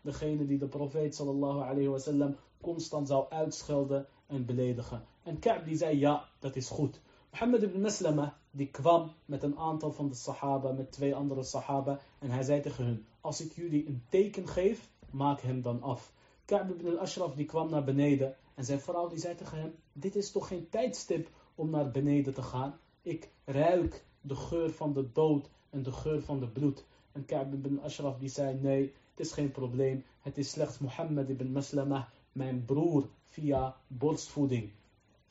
Degene die de profeet sallallahu alayhi constant zou uitschelden en beledigen. En Ka'b die zei ja, dat is goed. Mohammed ibn Maslama die kwam met een aantal van de sahaba, met twee andere sahaba. En hij zei tegen hun, als ik jullie een teken geef, maak hem dan af. Ka'b ibn al-Ashraf die kwam naar beneden. En zijn vrouw die zei tegen hem, dit is toch geen tijdstip om naar beneden te gaan. Ik ruik de geur van de dood en de geur van de bloed. En Ka'b ibn Ashraf die zei, nee, het is geen probleem. Het is slechts Mohammed ibn Maslama, mijn broer, via borstvoeding.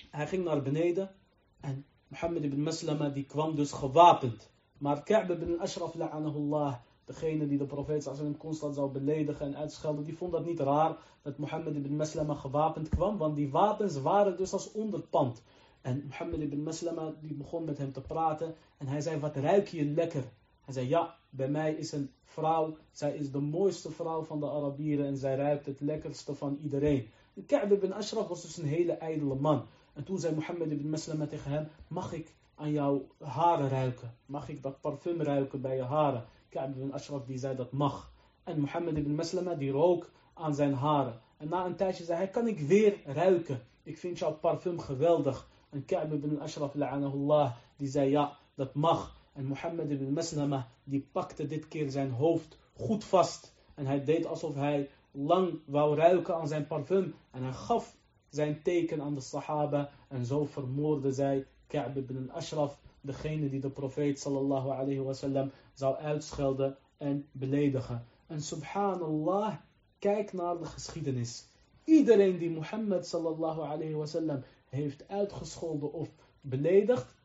Hij ging naar beneden en Mohammed ibn Maslama die kwam dus gewapend. Maar Ka'b ibn Ashraf, la'anahullah, degene die de profeet constant zou beledigen en uitschelden, die vond dat niet raar dat Mohammed ibn Maslama gewapend kwam, want die wapens waren dus als onderpand. En Mohammed ibn Maslama die begon met hem te praten. En hij zei, wat ruik je lekker? Hij zei, ja, bij mij is een vrouw. Zij is de mooiste vrouw van de Arabieren. En zij ruikt het lekkerste van iedereen. En Ka'b ibn Ashraf was dus een hele ijdele man. En toen zei Mohammed ibn Maslama tegen hem, mag ik aan jouw haren ruiken? Mag ik dat parfum ruiken bij je haren? Ka'b ibn Ashraf die zei, dat mag. En Mohammed ibn Maslama die rook aan zijn haren. En na een tijdje zei hij, kan ik weer ruiken? Ik vind jouw parfum geweldig. En Ka'b ibn Ashraf la'anahullah, die zei ja, dat mag. En Mohammed ibn Maslama, die pakte dit keer zijn hoofd goed vast. En hij deed alsof hij lang wou ruiken aan zijn parfum. En hij gaf zijn teken aan de sahaba. En zo vermoorde zij Ka'b ibn Ashraf, degene die de profeet sallallahu alayhi wasallam zou uitschelden en beledigen. En subhanallah, kijk naar de geschiedenis. Iedereen die Mohammed sallallahu alayhi wasallam heeft uitgescholden of beledigd,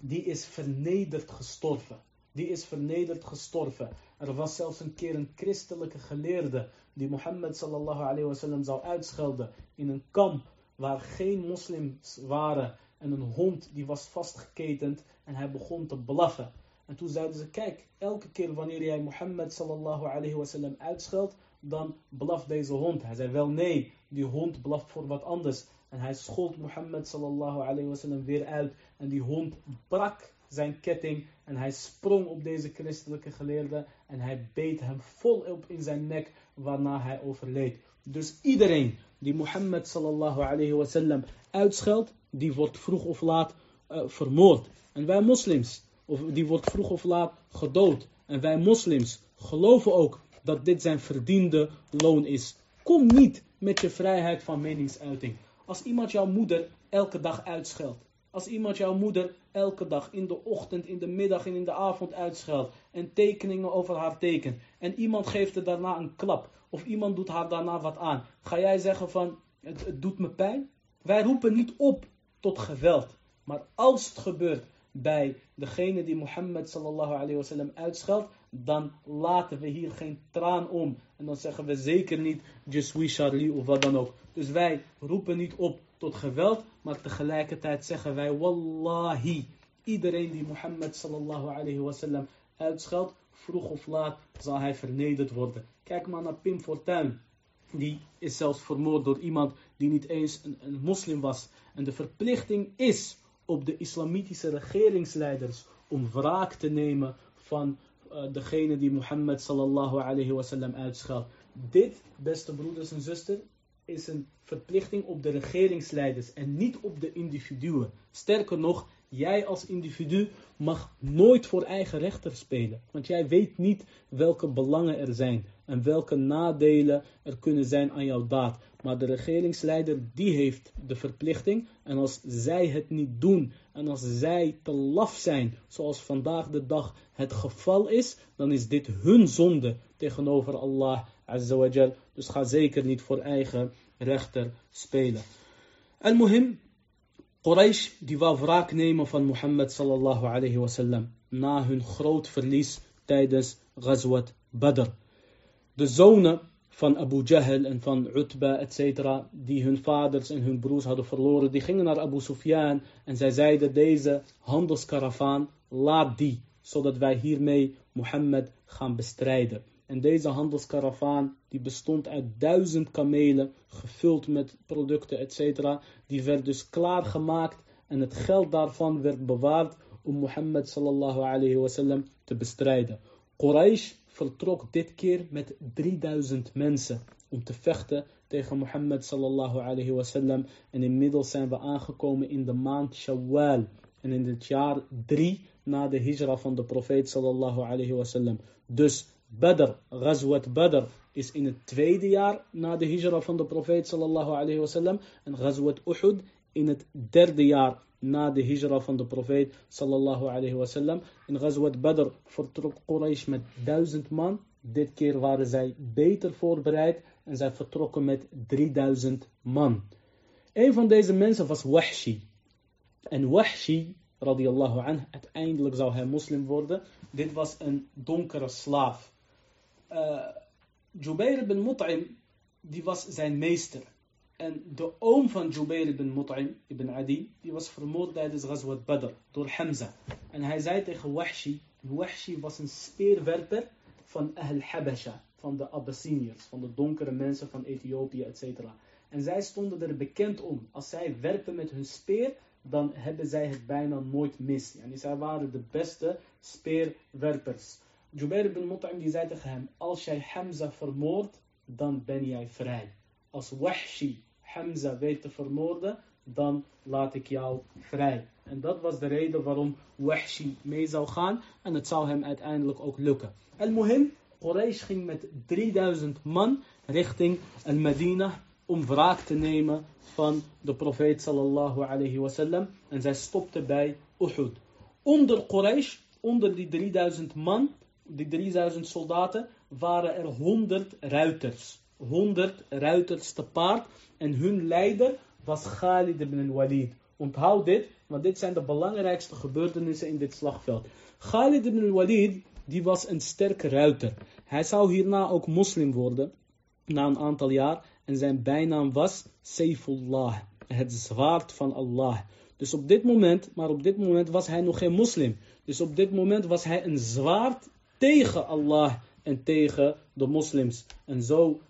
die is vernederd gestorven. Die is vernederd gestorven. Er was zelfs een keer een christelijke geleerde die Mohammed sallallahu alayhi wasallam zou uitschelden in een kamp waar geen moslims waren en een hond die was vastgeketend en hij begon te blaffen. En toen zeiden ze, kijk, elke keer wanneer jij Mohammed sallallahu alayhi wasallam uitscheldt, dan blaft deze hond. Hij zei wel nee, die hond blaft voor wat anders. En hij schold Mohammed sallallahu alayhi wasallam weer uit. En die hond brak zijn ketting. En hij sprong op deze christelijke geleerde. En hij beet hem volop in zijn nek. Waarna hij overleed. Dus iedereen die Mohammed sallallahu alayhi wasallam uitscheldt. Die wordt vroeg of laat uh, vermoord. En wij moslims. Of die wordt vroeg of laat gedood. En wij moslims geloven ook dat dit zijn verdiende loon is. Kom niet met je vrijheid van meningsuiting. Als iemand jouw moeder elke dag uitscheldt. Als iemand jouw moeder elke dag in de ochtend, in de middag en in de avond uitscheldt en tekeningen over haar tekent en iemand geeft er daarna een klap of iemand doet haar daarna wat aan, ga jij zeggen van het, doet me pijn? Wij roepen niet op tot geweld, maar als het gebeurt bij degene die Mohammed sallallahu alayhi wasallam uitscheldt, dan laten we hier geen traan om. En dan zeggen we zeker niet, je suis Charlie of wat dan ook. Dus wij roepen niet op tot geweld, maar tegelijkertijd zeggen wij, wallahi, iedereen die Mohammed sallallahu alayhi wasallam uitscheldt, vroeg of laat zal hij vernederd worden. Kijk maar naar Pim Fortuyn. Die is zelfs vermoord door iemand die niet eens een, een moslim was. En de verplichting is op de islamitische regeringsleiders om wraak te nemen van uh, degene die Mohammed sallallahu alayhi wasallam. Dit, beste broeders en zusters, is een verplichting op de regeringsleiders en niet op de individuen. Sterker nog, jij als individu mag nooit voor eigen rechter spelen. Want jij weet niet welke belangen er zijn en welke nadelen er kunnen zijn aan jouw daad. Maar de regeringsleider die heeft de verplichting. En als zij het niet doen en als zij te laf zijn, zoals vandaag de dag het geval is, dan is dit hun zonde tegenover Allah Azza Dus ga zeker niet voor eigen rechter spelen. Al-Muhim, Quraysh die wou wraak nemen van Mohammed sallallahu alayhi wasallam na hun groot verlies tijdens Ghazwat Badr. De zonen van Abu Jahl en van Utba, etc., die hun vaders en hun broers hadden verloren, die gingen naar Abu Sufyan en zij zeiden, deze handelskaravaan, laat die, zodat wij hiermee Mohammed gaan bestrijden. En deze handelskaravaan, die bestond uit duizend kamelen, gevuld met producten, etc., die werd dus klaargemaakt en het geld daarvan werd bewaard om Mohammed sallallahu alayhi wasallam te bestrijden. Quraysh vertrok dit keer met 3000 mensen om te vechten tegen Mohammed sallallahu alayhi wasallam. En inmiddels zijn we aangekomen in de maand Shawwal. En in het jaar 3 na de hijra van de profeet sallallahu alayhi wasallam. Dus Badr, Ghazwat Badr, is in het tweede jaar na de hijra van de profeet sallallahu alayhi wasallam. En Ghazwat Uhud in het derde jaar na de hijra van de profeet sallallahu alayhi wasallam. In Ghazwat Badr vertrok Quraysh met duizend man. Dit keer waren zij beter voorbereid en zij vertrokken met 3000 man. Een van deze mensen was Wahshi. En Wahshi, radiallahu anh, uiteindelijk zou hij moslim worden. Dit was een donkere slaaf. Uh, Jubair ibn Mut'im, die was zijn meester. En de oom van Jubair ibn Mut'im, ibn Adi, die was vermoord tijdens Ghazwat Badr door Hamza. En hij zei tegen Wahshi, Wahshi was een speerwerper van Ahl Habasha, van de Abyssiniërs, van de donkere mensen van Ethiopië, etc. En zij stonden er bekend om. Als zij werpen met hun speer, dan hebben zij het bijna nooit mis. En zij waren de beste speerwerpers. Jubair ibn Mut'im zei tegen hem, als jij Hamza vermoordt, dan ben jij vrij. Als Wahshi Hamza weet te vermoorden, dan laat ik jou vrij. En dat was de reden waarom Wahshi mee zou gaan. En het zou hem uiteindelijk ook lukken. Al-Muhim, Quraysh ging met 3000 man richting Al-Medina om wraak te nemen van de profeet sallallahu alayhi wasallam. En zij stopte bij Uhud. Onder Quraysh, onder die 3000 man, die 3000 soldaten, waren er 100 ruiters. 100 ruiters te paard. En hun leider was Khalid ibn Walid. Onthoud dit, want dit zijn de belangrijkste gebeurtenissen in dit slagveld. Khalid ibn Walid, die was een sterke ruiter. Hij zou hierna ook moslim worden, na een aantal jaar. En zijn bijnaam was Saifullah, het zwaard van Allah. Dus op dit moment, maar op dit moment was hij nog geen moslim. Dus op dit moment was hij een zwaard tegen Allah en tegen de moslims. En zo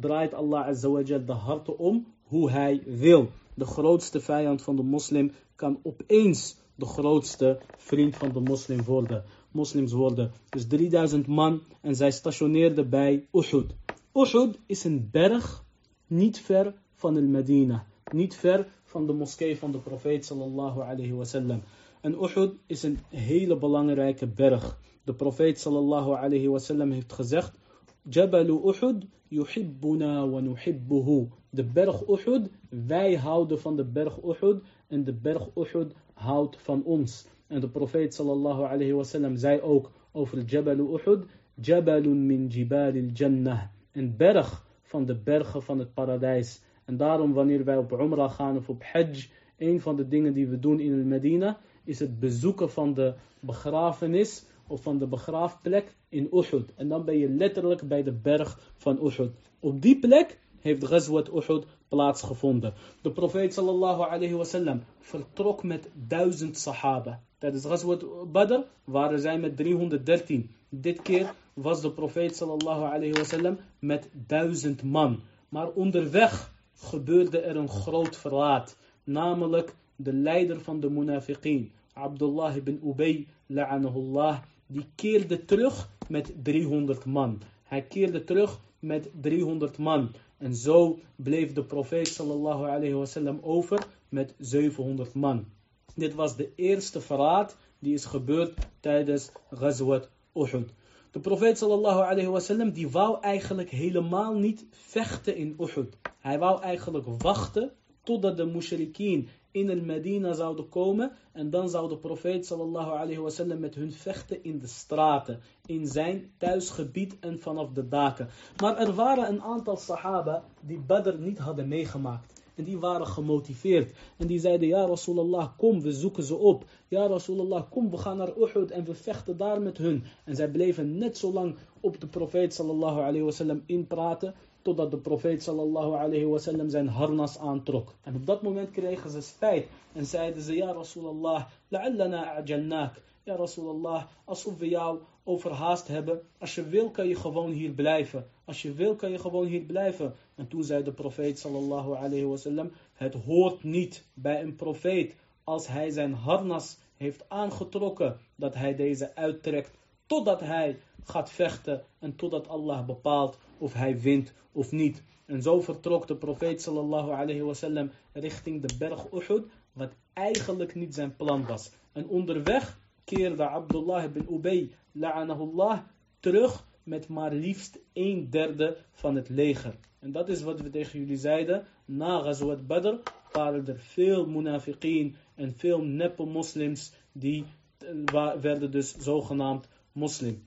draait Allah azawajal de harten om hoe hij wil. De grootste vijand van de moslim kan opeens de grootste vriend van de moslim worden. Moslims worden. Dus 3000 man en zij stationeerden bij Uhud. Uhud is een berg niet ver van el Medina. Niet ver van de moskee van de profeet sallallahu alayhi. En Uhud is een hele belangrijke berg. De profeet sallallahu alayhi wasallam heeft gezegd Jabal Uhud yuhibbuna wa nuhibbuhu. De berg Uhud wij houden van de berg Uhud en de berg Uhud houdt van ons. En de profeet sallallahu alayhi wasallam zei ook over Jabal Uhud, Jabalun min jibalil jannah, een berg van de bergen van het paradijs. En daarom wanneer wij op Umrah gaan of op Hajj, een van de dingen die we doen in Medina, is het bezoeken van de begrafenis of van de begraafplek in Uhud. En dan ben je letterlijk bij de berg van Uhud. Op die plek heeft Ghazwat Uhud plaatsgevonden. De profeet sallallahu alayhi wasallam vertrok met duizend sahaba. Tijdens Ghazwat Badr waren zij met 313. Dit keer was de profeet sallallahu alayhi wasallam met duizend man. Maar onderweg gebeurde er een groot verraad. Namelijk de leider van de munafiqeen, Abdullah ibn Ubay, la'anahullah, die keerde terug met 300 man. Hij keerde terug met 300 man. En zo bleef de profeet sallallahu alayhi wasallam over met 700 man. Dit was de eerste verraad die is gebeurd tijdens Ghazwat Uhud. De profeet sallallahu alayhi wasallam die wou eigenlijk helemaal niet vechten in Uhud. Hij wou eigenlijk wachten totdat de mushrikeen in el Medina zouden komen en dan zou de profeet sallallahu alayhi met hun vechten in de straten, in zijn thuisgebied en vanaf de daken. Maar er waren een aantal sahaba die Badr niet hadden meegemaakt. En die waren gemotiveerd. En die zeiden, ja Rasulallah, kom, we zoeken ze op. Ja Rasulallah, kom, we gaan naar Uhud en we vechten daar met hun. En zij bleven net zo lang op de profeet sallallahu alayhi wasallam inpraten totdat de profeet sallallahu alayhi wasallam zijn harnas aantrok. En op dat moment kregen ze spijt en zeiden ze, ja Rasulallah, la'allana a'jalnak. Ja Rasulallah, alsof we jou overhaast hebben. Als je wil kan je gewoon hier blijven. Als je wil kan je gewoon hier blijven. En toen zei de profeet sallallahu alayhi wasallam, het hoort niet bij een profeet als hij zijn harnas heeft aangetrokken, dat hij deze uittrekt totdat hij gaat vechten en totdat Allah bepaalt of hij wint of niet. En zo vertrok de profeet sallallahu alayhi wasallam richting de berg Uhud, wat eigenlijk niet zijn plan was. En onderweg keerde Abdullah ibn Ubay, la'anahullah, terug met maar liefst een derde van het leger. En dat is wat we tegen jullie zeiden. Na Ghazwat Badr waren er veel munafiqeen en veel neppe moslims die werden dus zogenaamd moslim.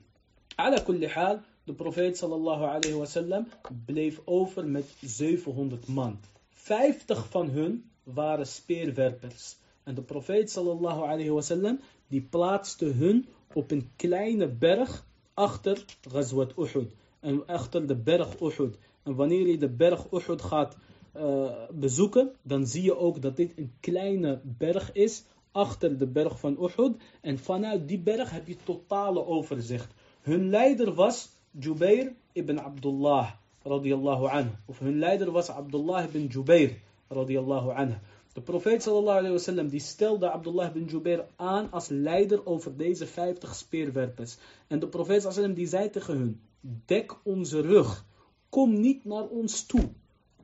Ala kulli hal, de profeet sallallahu alayhi wasallam bleef over met 700 man. 50 van hun waren speerwerpers. En de profeet sallallahu alayhi wasallam die plaatste hun op een kleine berg achter Ghazwat Uhud. En achter de berg Uhud. En wanneer je de berg Uhud gaat uh, bezoeken, dan zie je ook dat dit een kleine berg is achter de berg van Uhud. En vanuit die berg heb je totale overzicht. Hun leider was Jubair ibn Abdullah radiyallahu anhu. Of hun leider was Abdullah ibn Jubair radiyallahu anhu. De profeet sallallahu alayhi wasallam die stelde Abdullah ibn Jubair aan als leider over deze 50 speerwerpers. En de profeet sallallahu die zei tegen hun, dek onze rug, kom niet naar ons toe.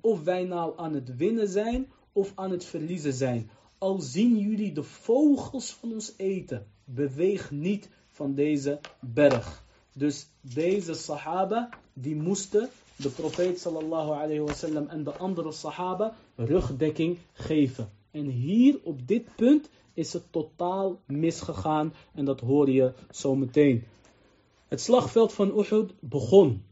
Of wij nou aan het winnen zijn of aan het verliezen zijn. Al zien jullie de vogels van ons eten, beweeg niet van deze berg. Dus deze sahaba, die moesten de profeet sallallahu alayhi wasallam en de andere sahaba rugdekking geven. En hier op dit punt is het totaal misgegaan en dat hoor je zo meteen. Het slagveld van Uhud begon.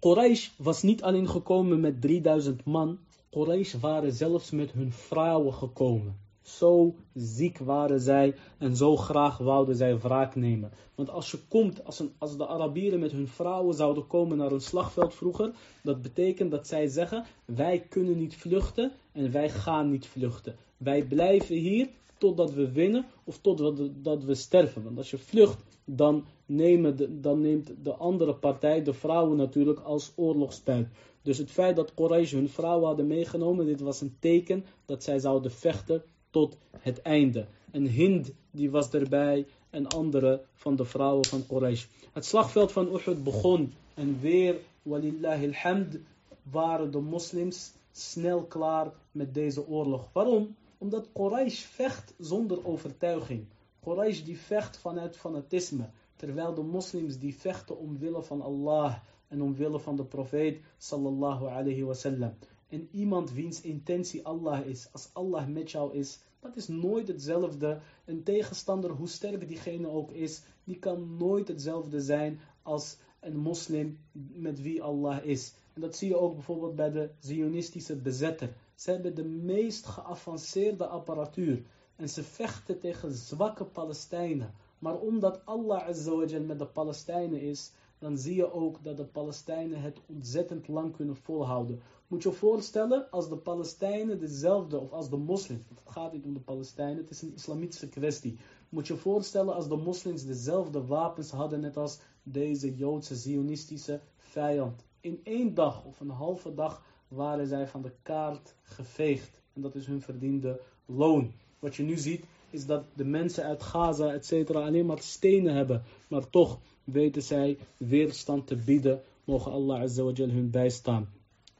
Quraysh was niet alleen gekomen met 3000 man, Quraysh waren zelfs met hun vrouwen gekomen. Zo ziek waren zij en zo graag wouden zij wraak nemen. Want als je komt, als, als de Arabieren met hun vrouwen zouden komen naar een slagveld vroeger, dat betekent dat zij zeggen, wij kunnen niet vluchten en wij gaan niet vluchten. Wij blijven hier totdat we winnen of totdat we, sterven. Want als je vlucht, dan, nemen dan neemt de andere partij, de vrouwen natuurlijk, als oorlogstuit. Dus het feit dat Quraysh hun vrouwen hadden meegenomen, dit was een teken dat zij zouden vechten tot het einde. En Hind die was erbij en andere van de vrouwen van Quraysh. Het slagveld van Uhud begon en weer, walillahi alhamd, waren de moslims snel klaar met deze oorlog. Waarom? Omdat Quraysh vecht zonder overtuiging. Quraysh die vecht vanuit fanatisme. Terwijl de moslims die vechten omwille van Allah en omwille van de profeet sallallahu alayhi wasallam. En iemand wiens intentie Allah is, als Allah met jou is, dat is nooit hetzelfde. Een tegenstander, hoe sterk diegene ook is, die kan nooit hetzelfde zijn als een moslim met wie Allah is. En dat zie je ook bijvoorbeeld bij de Zionistische bezetter. Ze hebben de meest geavanceerde apparatuur. En ze vechten tegen zwakke Palestijnen. Maar omdat Allah Azzawajal met de Palestijnen is, dan zie je ook dat de Palestijnen het ontzettend lang kunnen volhouden. Moet je voorstellen, als de Palestijnen dezelfde, of als de moslims, het gaat niet om de Palestijnen, het is een islamitische kwestie. Moet je voorstellen als de moslims dezelfde wapens hadden, net als deze Joodse Zionistische vijand. In één dag of een halve dag waren zij van de kaart geveegd. En dat is hun verdiende loon. Wat je nu ziet, is dat de mensen uit Gaza, et cetera, alleen maar stenen hebben. Maar toch weten zij weerstand te bieden. Mogen Allah Azza wa Jal hun bijstaan.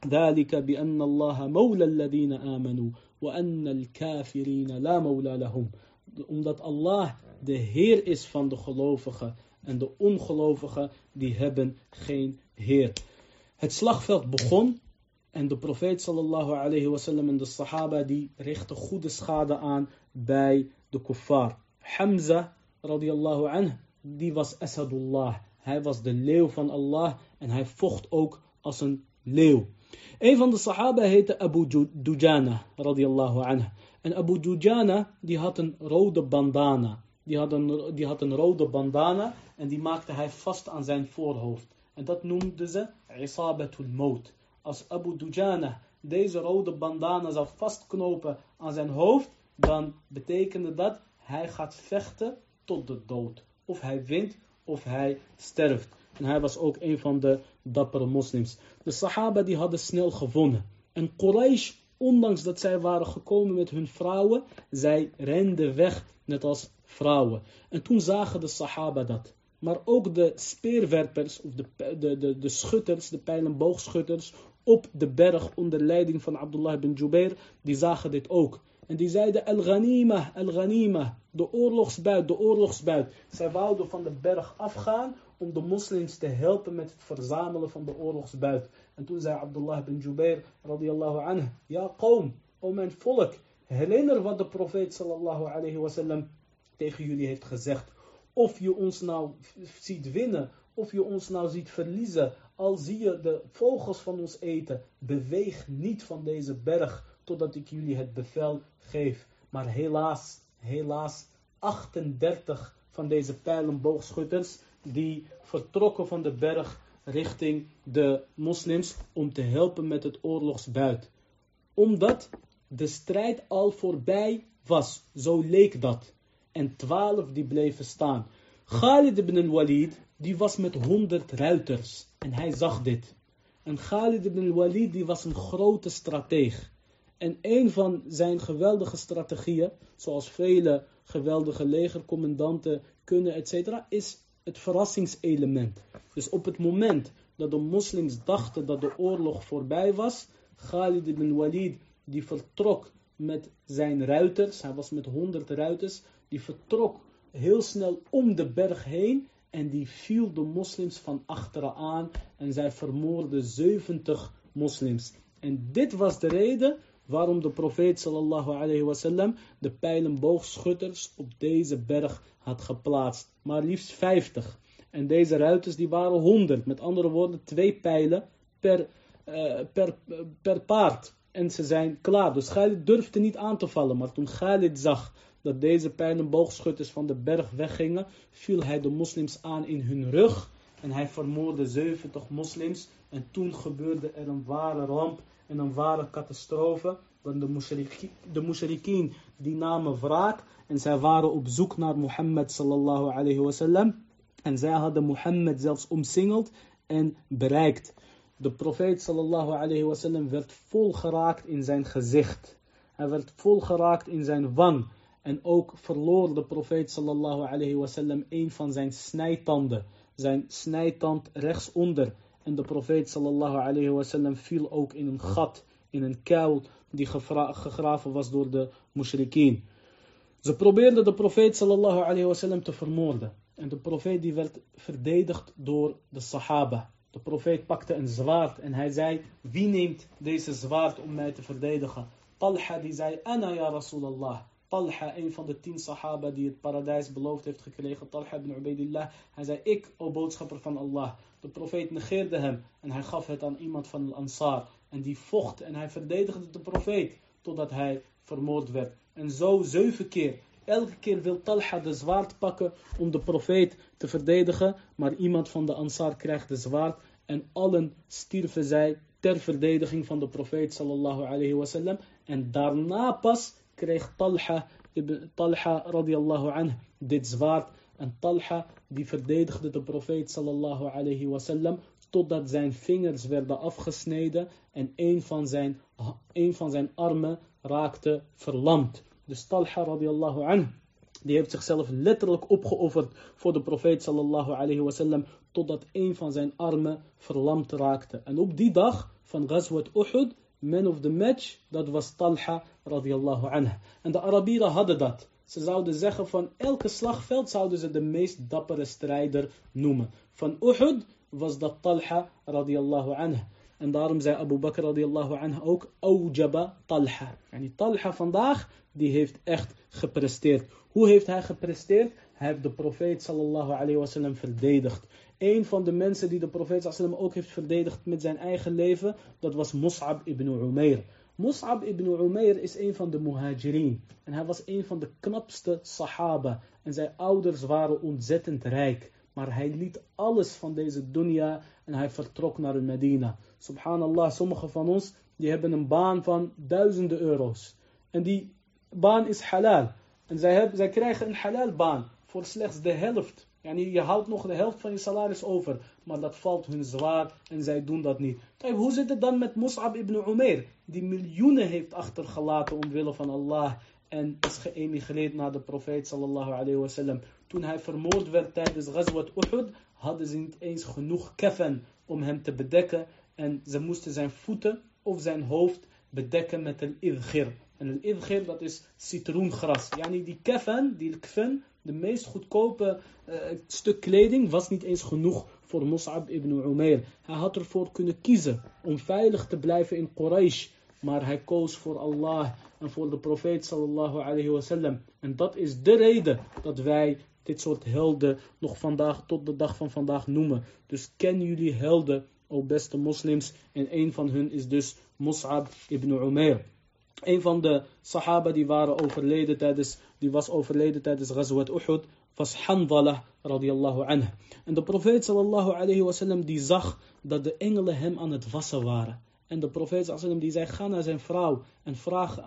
ذلك بأن الله مولى الذين آمنوا وأن الكافرين لا مولى لهم omdat Allah de Heer is van de gelovigen en de ongelovigen die hebben geen Heer. Het slagveld begon en de profeet sallallahu alayhi wasallam en de sahaba die richten goede schade aan bij de kuffar. Hamza radiallahu anhu, die was Asadullah. Hij was de leeuw van Allah en hij vocht ook als een leeuw. Een van de sahaba heette Abu Dujana radiallahu anhu. En Abu Dujana die had een rode bandana. Die had een, die had een rode bandana en die maakte hij vast aan zijn voorhoofd. En dat noemden ze Isabatul Moot. Als Abu Dujana deze rode bandana zou vastknopen aan zijn hoofd, dan betekende dat hij gaat vechten tot de dood. Of hij wint of hij sterft. En hij was ook een van de dappere moslims. De Sahaba die hadden snel gewonnen. En Quraysh, ondanks dat zij waren gekomen met hun vrouwen, zij renden weg net als vrouwen. En toen zagen de Sahaba dat. Maar ook de speerwerpers, of de, de, de, de schutters, de pijlenboogschutters op de berg onder leiding van Abdullah bin Jubair, die zagen dit ook. En die zeiden Al-Ghanima, Al-Ghanima, de oorlogsbuit, de oorlogsbuit. Zij wouden van de berg afgaan om de moslims te helpen met het verzamelen van de oorlogsbuit. En toen zei Abdullah bin Jubair, radiyallahu anhu, ja kom, o mijn volk, herinner wat de profeet sallallahu alayhi wasallam tegen jullie heeft gezegd. Of je ons nou ziet winnen, of je ons nou ziet verliezen, al zie je de vogels van ons eten, beweeg niet van deze berg totdat ik jullie het bevel geef. Maar helaas, helaas, 38 van deze pijlenboogschutters, die vertrokken van de berg richting de moslims om te helpen met het oorlogsbuit. Omdat de strijd al voorbij was, zo leek dat. En twaalf die bleven staan. Khalid ibn al-Walid, die was met honderd ruiters. En hij zag dit. En Khalid ibn al-Walid, die was een grote strateeg. En een van zijn geweldige strategieën, zoals vele geweldige legercommandanten kunnen, etc., is het verrassingselement. Dus op het moment dat de moslims dachten dat de oorlog voorbij was, Khalid ibn Walid, die vertrok met zijn ruiters, hij was met honderd ruiters, die vertrok heel snel om de berg heen en die viel de moslims van achteren aan en zij vermoorden 70 moslims. En dit was de reden waarom de profeet sallallahu alayhi wasallam de pijlenboogschutters op deze berg had geplaatst. Maar liefst 50. En deze ruiters die waren 100. Met andere woorden, twee pijlen per, uh, per, per paard. En ze zijn klaar. Dus Khalid durfde niet aan te vallen. Maar toen Khalid zag dat deze pijlenboogschutters van de berg weggingen, viel hij de moslims aan in hun rug. En hij vermoordde 70 moslims. En toen gebeurde er een ware ramp en een ware catastrofe. Want de mushrikien die namen wraak en zij waren op zoek naar Mohammed sallallahu alayhi wasallam. En zij hadden Mohammed zelfs omsingeld en bereikt. De profeet sallallahu alayhi wasallam werd volgeraakt in zijn gezicht. Hij werd volgeraakt in zijn wang. En ook verloor de profeet sallallahu alayhi wasallam een van zijn snijtanden. Zijn snijtand rechtsonder. En de profeet sallallahu alayhi wasallam viel ook in een gat, in een kuil die gegraven was door de mushrikeen. Ze probeerden de profeet sallallahu alayhi wasallam te vermoorden. En de profeet die werd verdedigd door de sahaba. De profeet pakte een zwaard en hij zei, wie neemt deze zwaard om mij te verdedigen? Talha die zei, Anna ya Rasulallah. Talha, een van de tien sahaba die het paradijs beloofd heeft gekregen, Talha ibn Ubaidillah, hij zei, ik, o boodschapper van Allah. De profeet negeerde hem en hij gaf het aan iemand van de Ansar. En die vocht en hij verdedigde de profeet totdat hij vermoord werd. En zo zeven keer. Elke keer wil Talha de zwaard pakken om de profeet te verdedigen, maar iemand van de Ansar krijgt de zwaard en allen stierven zij ter verdediging van de profeet sallallahu alayhi wasallam. En daarna pas kreeg Talha, Talha radiallahu anh dit zwaard. En Talha die verdedigde de profeet sallallahu alayhi totdat zijn vingers werden afgesneden en een van zijn, een van zijn armen raakte verlamd. Dus Talha radiallahu anh, die heeft zichzelf letterlijk opgeofferd voor de profeet sallallahu alayhi totdat een van zijn armen verlamd raakte. En op die dag van Ghazwat Uhud, man of the match, dat was Talha radiallahu anh. En de Arabieren hadden dat. Ze zouden zeggen van elke slagveld zouden ze de meest dappere strijder noemen. Van Uhud was dat Talha radiallahu anh. En daarom zei Abu Bakr radiallahu anh ook Aujaba Talha. En die Talha vandaag, die heeft echt gepresteerd. Hoe heeft hij gepresteerd? Hij heeft de profeet sallallahu alayhi wasallam verdedigd. Een van de mensen die de profeet sallallahu ook heeft verdedigd met zijn eigen leven, dat was Mus'ab ibn Umair. Mus'ab ibn Umair is een van de muhajirin. En hij was een van de knapste sahaba. En zijn ouders waren ontzettend rijk. Maar hij liet alles van deze dunya en hij vertrok naar Medina. Subhanallah, sommigen van ons die hebben een baan van duizenden euro's. En die baan is halal. En zij, hebben, zij krijgen een halal baan voor slechts de helft. Je houdt nog de helft van je salaris over. Maar dat valt hun zwaar en zij doen dat niet. Kijk, hoe zit het dan met Mus'ab ibn Umair? Die miljoenen heeft achtergelaten omwille van Allah. En is geëmigreerd naar de profeet sallallahu alayhi wasallam. Toen hij vermoord werd tijdens Ghazwat Uhud, hadden ze niet eens genoeg keffen om hem te bedekken. En ze moesten zijn voeten of zijn hoofd bedekken met een idgir. En een idgir, dat is citroengras. Yani die keffen, die kfen, de meest goedkope uh, stuk kleding, was niet eens genoeg voor Mus'ab ibn Umair. Hij had ervoor kunnen kiezen om veilig te blijven in Quraysh. Maar hij koos voor Allah en voor de profeet sallallahu alayhi wasallam. En dat is de reden dat wij dit soort helden nog vandaag tot de dag van vandaag noemen. Dus ken jullie helden, o beste moslims. En een van hun is dus Mus'ab ibn Umair. Een van de sahaba die waren overleden tijdens, die was overleden tijdens Ghazwat Uhud, was Hanzala radiyallahu anhu. En de profeet sallallahu alayhi wasallam die zag dat de engelen hem aan het wassen waren. En de profeet sallam die zei, ga naar zijn vrouw en vraag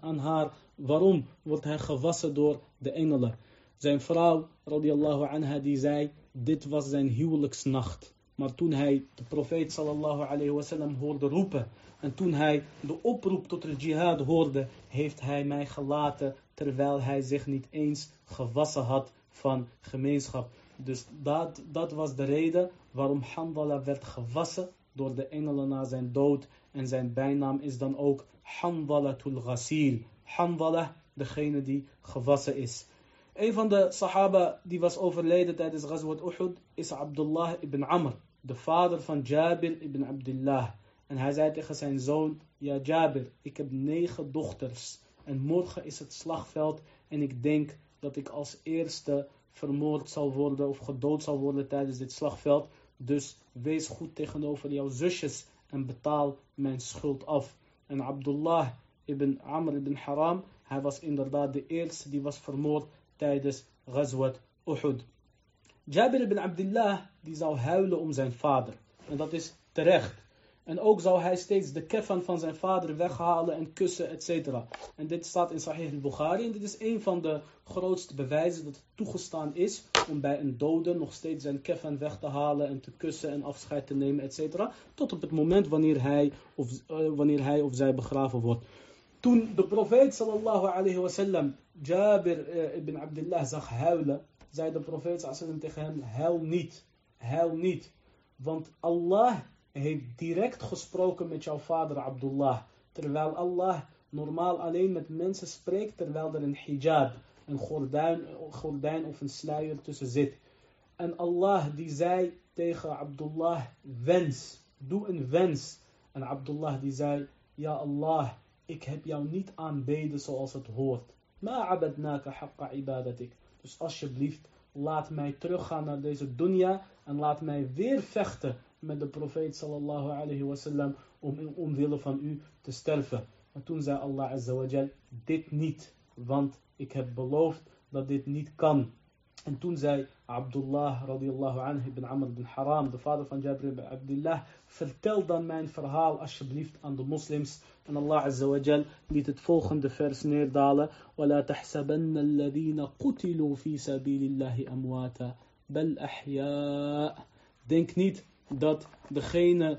aan, haar waarom wordt hij gewassen door de engelen. Zijn vrouw, radiallahu anha, die zei, dit was zijn huwelijksnacht. Maar toen hij de profeet sallallahu alayhi wasallam hoorde roepen en toen hij de oproep tot de jihad hoorde, heeft hij mij gelaten terwijl hij zich niet eens gewassen had van gemeenschap. Dus dat, dat was de reden waarom Handala werd gewassen door de engelen na zijn dood. En zijn bijnaam is dan ook Handalatul Ghasil. Handala, degene die gewassen is. Een van de sahaba die was overleden tijdens Ghazwat Uhud is Abdullah ibn Amr, de vader van Jabir ibn Abdullah. En hij zei tegen zijn zoon, ja Jabir, ik heb negen dochters en morgen is het slagveld en ik denk dat ik als eerste vermoord zal worden of gedood zal worden tijdens dit slagveld. Dus wees goed tegenover jouw zusjes en betaal mijn schuld af. En Abdullah ibn Amr ibn Haram, hij was inderdaad de eerste die was vermoord tijdens Ghazwat Uhud. Jabir ibn Abdullah, die zou huilen om zijn vader. En dat is terecht. En ook zou hij steeds de kefan van zijn vader weghalen en kussen, etc. En dit staat in Sahih al-Bukhari. En dit is een van de grootste bewijzen dat het toegestaan is om bij een dode nog steeds zijn kefan weg te halen en te kussen en afscheid te nemen, etc. Tot op het moment wanneer hij of, uh, wanneer hij of zij begraven wordt. Toen de profeet sallallahu alayhi wasallam Jabir uh, ibn Abdullah zag huilen, zei de profeet alayhi tegen hem, huil niet, huil niet. Want Allah heeft direct gesproken met jouw vader Abdullah. Terwijl Allah normaal alleen met mensen spreekt terwijl er een hijab, een gordijn, gordijn of een sluier tussen zit. En Allah die zei tegen Abdullah, wens, doe een wens. En Abdullah die zei, ja Allah, ik heb jou niet aanbeden zoals het hoort. Ma abadnaka haqqa ibadatik. Dus alsjeblieft, laat mij teruggaan naar deze dunya en laat mij weer vechten met de profeet sallallahu alayhi wasallam om omwille van u te sterven. En toen zei Allah azza wa jal, dit niet, want ik heb beloofd dat dit niet kan. انتون زي عبد الله رضي الله عنه بن عمر بن حرام the father of جابر بن عبد الله فلتل دان ماين فرهال اشبليفت عند المسلمس ان الله عز وجل ليت تفوخن دي فرس نير دالة ولا تحسبن الذين قتلوا في سبيل الله امواتا بل احياء دينك نيت دات دخينة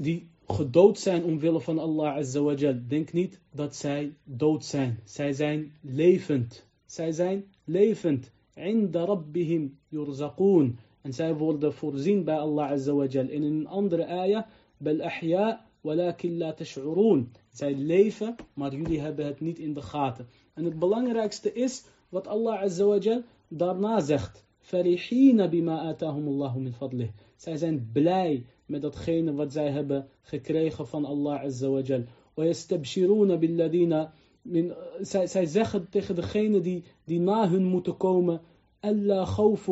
دي gedood zijn omwille van Allah Azza wa Jal. Denk niet dat zij dood zijn. Zij zijn levend. Zij zijn levend. Inda rabbihim yurzaqoon. En zij worden voorzien bij Allah azza wa jal. in een andere ayah, bel ahya walakin la tash'urun. Zij leven, maar jullie hebben het niet in de gaten. En het belangrijkste is wat Allah azza wa jal daarna zegt. Farihina bima atahum Allahu min fadlih. Zij zijn blij met datgene wat zij hebben gekregen van Allah azza wa jal. ويستبشرون بالذين من, zij, zij zeggen tegen degene die, die na hun moeten komen, ألا خوف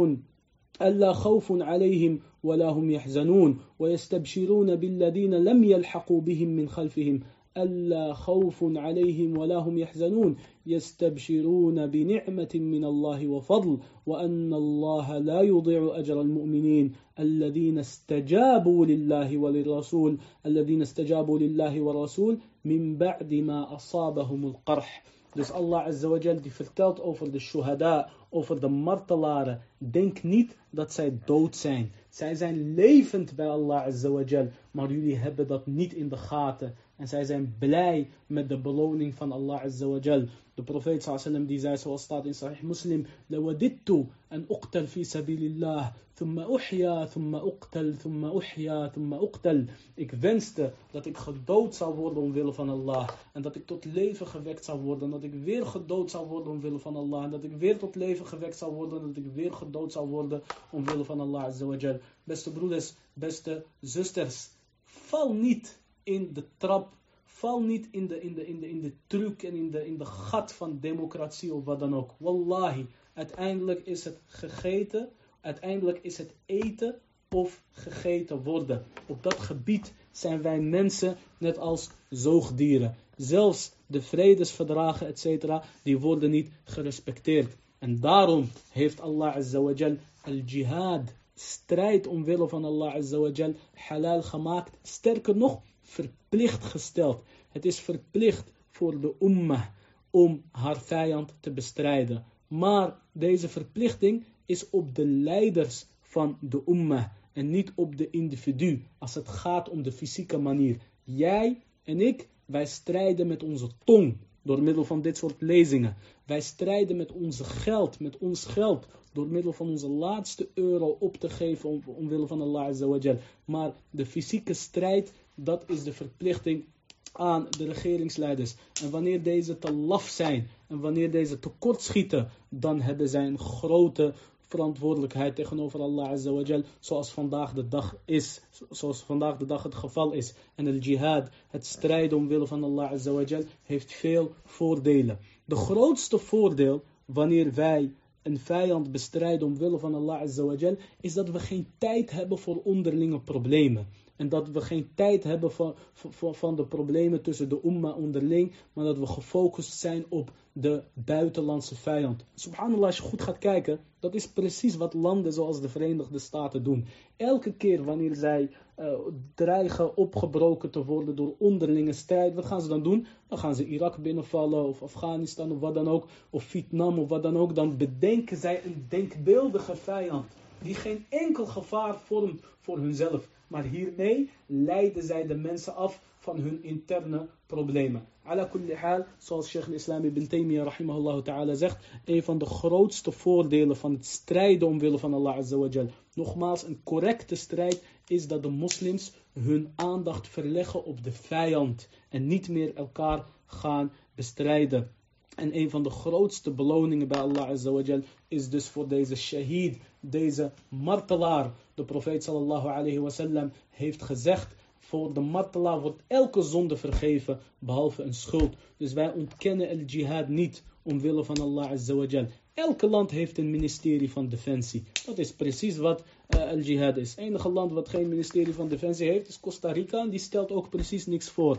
ألا خوف عليهم ولا هم يحزنون ويستبشرون بالذين لم يلحقوا بهم من خلفهم. ألا خوف عليهم ولا هم يحزنون. يستبشرون بنعمة من الله وفضل وأن الله لا يضيع أجر المؤمنين. الذين استجابوا لله وللرسول الذين استجابوا لله والرسول من بعد ما أصابهم القرح. Dus Allah Azawajal die vertelt over de shuhada, over de martelaren. Denk niet dat zij dood zijn. Zij zijn levend bij Allah Azawajal, maar jullie hebben dat niet in de gaten. En zij zijn blij met de beloning van Allah Azawajal. De profeet sallam die zei zoals staat in Sahih Muslim. Lawadittu an uqtal fi sabilillah. Thumma uhya, thumma uqtal, thumma uhya, thumma uqtal. Ik wenste dat ik gedood zou worden omwille van Allah. En dat ik tot leven gewekt zou worden. En dat ik weer gedood zou worden omwille van Allah. En dat ik weer tot leven gewekt zou worden. En dat ik weer gedood zou worden omwille van Allah Azawajal. Beste broeders, beste zusters. Val niet in de trap. Val niet in de, in de, in de, in de truc en in de, in de gat van democratie of wat dan ook. Wallahi, uiteindelijk is het gegeten, uiteindelijk is het eten of gegeten worden. Op dat gebied zijn wij mensen net als zoogdieren. Zelfs de vredesverdragen, etc., die worden niet gerespecteerd. En daarom heeft Allah Azawajal al-jihad, strijd omwille van Allah Azawajal, halal gemaakt. Sterker nog, verplicht gesteld. Het is verplicht voor de ummah om haar vijand te bestrijden. Maar deze verplichting is op de leiders van de ummah en niet op de individu als het gaat om de fysieke manier. Jij en ik, wij strijden met onze tong door middel van dit soort lezingen. Wij strijden met onze geld, met ons geld, door middel van onze laatste euro op te geven om, omwille van Allah Azza Maar de fysieke strijd, dat is de verplichting aan de regeringsleiders. En wanneer deze te laf zijn en wanneer deze tekortschieten, dan hebben zij een grote verantwoordelijkheid tegenover Allah Azza zoals vandaag de dag is, zoals vandaag de dag het geval is. En el jihad, het strijden omwille van Allah Azza heeft veel voordelen. De grootste voordeel wanneer wij een vijand bestrijden omwille van Allah Azza is dat we geen tijd hebben voor onderlinge problemen. En dat we geen tijd hebben van, van, van de problemen tussen de umma onderling, maar dat we gefocust zijn op de buitenlandse vijand. Subhanallah, als je goed gaat kijken, dat is precies wat landen zoals de Verenigde Staten doen. Elke keer wanneer zij uh, dreigen opgebroken te worden door onderlinge strijd, wat gaan ze dan doen? Dan gaan ze Irak binnenvallen, of Afghanistan, of wat dan ook, of Vietnam, of wat dan ook. Dan bedenken zij een denkbeeldige vijand, die geen enkel gevaar vormt voor hunzelf. Maar hiermee leiden zij de mensen af van hun interne problemen. Ala kulli hal, zoals Sheikh al-Islam ibn Taymiyyah rahimahullah ta'ala zegt, een van de grootste voordelen van het strijden omwille van Allah azza Nogmaals, een correcte strijd is dat de moslims hun aandacht verleggen op de vijand en niet meer elkaar gaan bestrijden. En een van de grootste beloningen bij Allah Azawajal is dus voor deze shahid, deze martelaar. De profeet sallallahu alayhi wasallam heeft gezegd, voor de martelaar wordt elke zonde vergeven, behalve een schuld. Dus wij ontkennen el jihad niet, omwille van Allah Azawajal. Elke land heeft een ministerie van defensie. Dat is precies wat uh, al jihad is. Het enige land wat geen ministerie van defensie heeft is Costa Rica. En die stelt ook precies niks voor.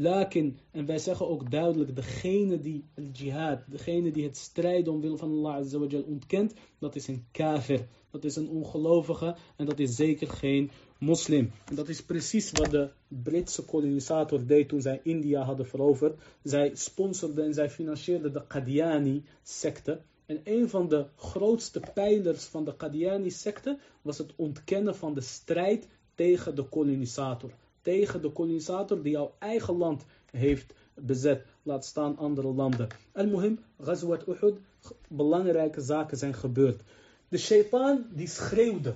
Lakin, en wij zeggen ook duidelijk, degene die het jihad, degene die het strijden omwille van Allah Azawajal ontkent, dat is een kafir. Dat is een ongelovige en dat is zeker geen moslim. En dat is precies wat de Britse kolonisator deed toen zij India hadden veroverd. Zij sponsorden en zij financieerden de Qadiani-secte. En een van de grootste pijlers van de Qadiani-secte was het ontkennen van de strijd tegen de kolonisator tegen de kolonisator die jouw eigen land heeft bezet. Laat staan andere landen. En muhim, Ghazwat Uhud, belangrijke zaken zijn gebeurd. De shaitaan die schreeuwde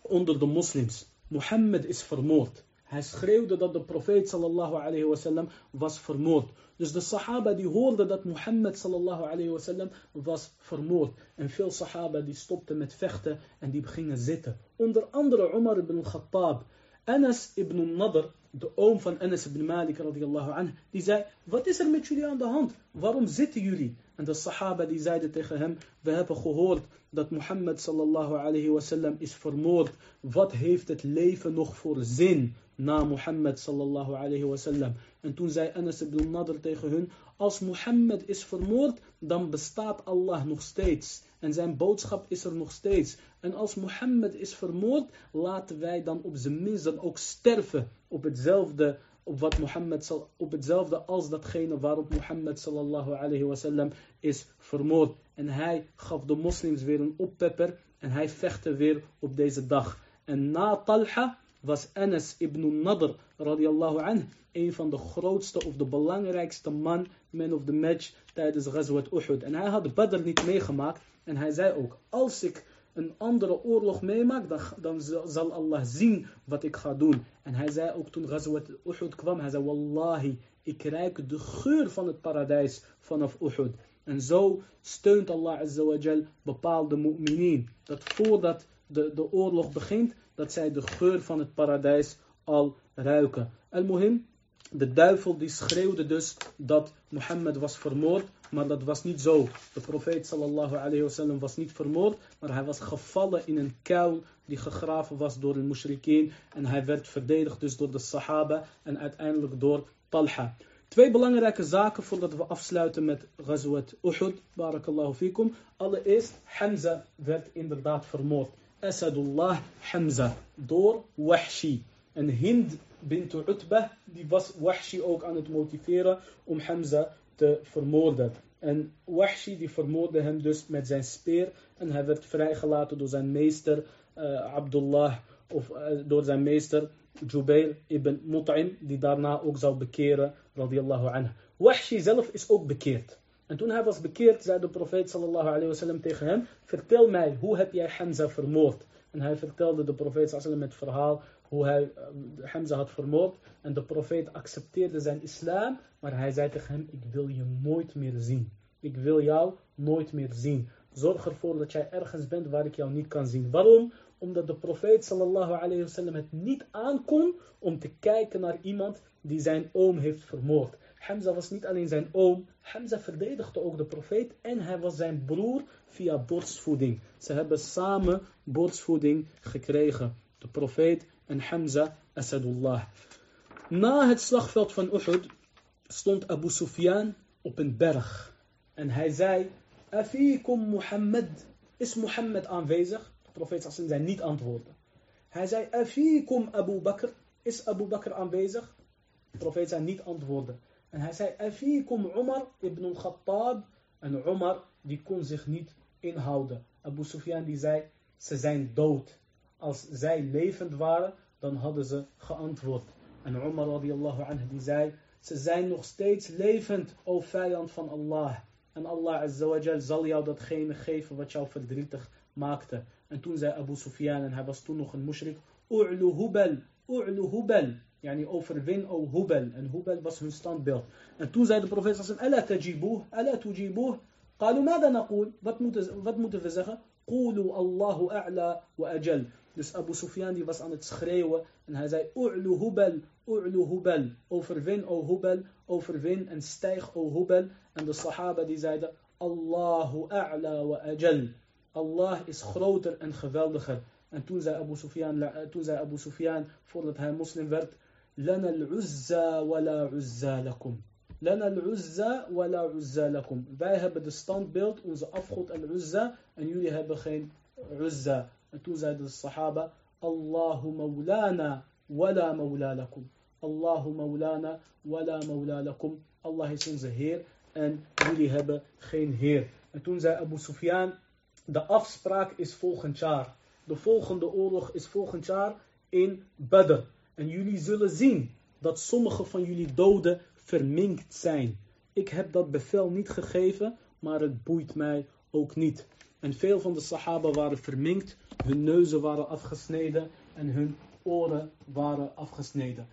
onder de moslims. Mohammed is vermoord. Hij schreeuwde dat de profeet sallallahu alayhi wasallam was vermoord. Dus de sahaba die hoorden dat Mohammed sallallahu alayhi wasallam was vermoord. En veel sahaba die stopten met vechten en die gingen zitten. Onder andere Umar ibn Khattab. Anas ibn Nadr, de oom van Anas ibn Malik radiyallahu anh, die zei, wat is er met jullie aan de hand? Waarom zitten jullie? En de sahaba die zeiden tegen hem, we hebben gehoord dat Mohammed sallallahu alayhi wasallam is vermoord. Wat heeft het leven nog voor zin na Mohammed sallallahu alayhi wasallam? En toen zei Anas ibn Nadr tegen hun, als Mohammed is vermoord, dan bestaat Allah nog steeds. En zijn boodschap is er nog steeds. En als Mohammed is vermoord, laten wij dan op zijn minst dan ook sterven op hetzelfde, op wat Mohammed, op hetzelfde als datgene waarop Mohammed sallallahu alayhi wasallam is vermoord. En hij gaf de moslims weer een oppepper en hij vechtte weer op deze dag. En na Talha was Anas ibn Nadr radiallahu anh een van de grootste of de belangrijkste man, man of the match tijdens Ghazwat Uhud. En hij had Badr niet meegemaakt en hij zei ook, als ik een andere oorlog meemaak, dan, dan zal Allah zien wat ik ga doen. En hij zei ook toen Ghazwat Uhud kwam, hij zei, Wallahi, ik ruik de geur van het paradijs vanaf Uhud. En zo steunt Allah Azawajal bepaalde mu'minin. Dat voordat de, de oorlog begint, dat zij de geur van het paradijs al ruiken. Al-Muhim, de duivel die schreeuwde dus dat Mohammed was vermoord, maar dat was niet zo. De profeet sallallahu alayhi wasallam was niet vermoord, maar hij was gevallen in een kuil die gegraven was door de mushrikeen en hij werd verdedigd dus door de sahaba en uiteindelijk door Talha. Twee belangrijke zaken voordat we afsluiten met Ghazwat Uhud, barakallahu fikum. Allereerst, Hamza werd inderdaad vermoord. Asadullah Hamza door Wahshi. En Hind bint Utbah, die was Wahshi ook aan het motiveren om Hamza te vermoorden. En Wahshi die vermoordde hem dus met zijn speer en hij werd vrijgelaten door zijn meester uh, Abdullah of uh, door zijn meester Jubair ibn Mut'im die daarna ook zou bekeren radiyallahu anhu. Wahshi zelf is ook bekeerd. En toen hij was bekeerd zei de profeet sallallahu alayhi wasallam tegen hem vertel mij hoe heb jij Hamza vermoord? En hij vertelde de profeet sallallahu het verhaal hoe hij uh, Hamza had vermoord. En de profeet accepteerde zijn islam, maar hij zei tegen hem, ik wil je nooit meer zien. Ik wil jou nooit meer zien. Zorg ervoor dat jij ergens bent waar ik jou niet kan zien. Waarom? Omdat de profeet sallallahu alayhi wasallam het niet aankon om te kijken naar iemand die zijn oom heeft vermoord. Hamza was niet alleen zijn oom, Hamza verdedigde ook de profeet en hij was zijn broer via borstvoeding. Ze hebben samen borstvoeding gekregen. De profeet en Hamza Asadullah. Na het slagveld van Uhud stond Abu Sufyan op een berg. En hij zei, Afikum Muhammad, is Mohammed aanwezig? De profeet zei niet antwoorden. Hij zei, Afikum Abu Bakr, is Abu Bakr aanwezig? De profeet zei niet antwoorden. En hij zei, Afikum Umar ibn al-Khattab. En Umar, die kon zich niet inhouden. Abu Sufyan die zei, ze zijn dood als zij levend waren, dan hadden ze geantwoord. En Umar radiallahu anhu die zei, ze zijn nog steeds levend, o vijand van Allah. En Allah azawajal zal jou datgene geven wat jou verdrietig maakte. En toen zei Abu Sufyan, en hij was toen nog een mushrik, U'lu Hubal, U'lu Hubal. Yani overwin o Hubal. En Hubal was hun standbeeld. En toen zei de profeet Sassim, Ala tajibuh, ala tujibuh. Qalu. Wat moeten we zeggen? Qulu a'la wa ajal. Dus Abu Sufyan die was aan het schreeuwen en hij zei U'lu Hubel, U'lu Hubel. Overwin o Hubel, overwin en stijg o Hubel. En de Sahaba die zeiden Allahu A'la wa Ajal. Allah is groter en geweldiger. En toen zei Abu Sufyan, toen zei Abu Sufyan voordat hij moslim werd Lana al-Uzza wa la Uzza lakum. Lana al-Uzza wa la Uzza lakum. Wij hebben de standbeeld, onze afgod al-Uzza en jullie hebben geen Uzza. En toen zeiden de Sahaba, Allahu maulana wala maula lakum. Allahu maulana wala. Allah is onze Heer en jullie hebben geen Heer. En toen zei Abu Sufyan, de afspraak is volgend jaar. De volgende oorlog is volgend jaar in Badr. En jullie zullen zien dat sommige van jullie doden verminkt zijn. Ik heb dat bevel niet gegeven, maar het boeit mij ook niet. En veel van de Sahaba waren verminkt, hun neuzen waren afgesneden en hun oren waren afgesneden.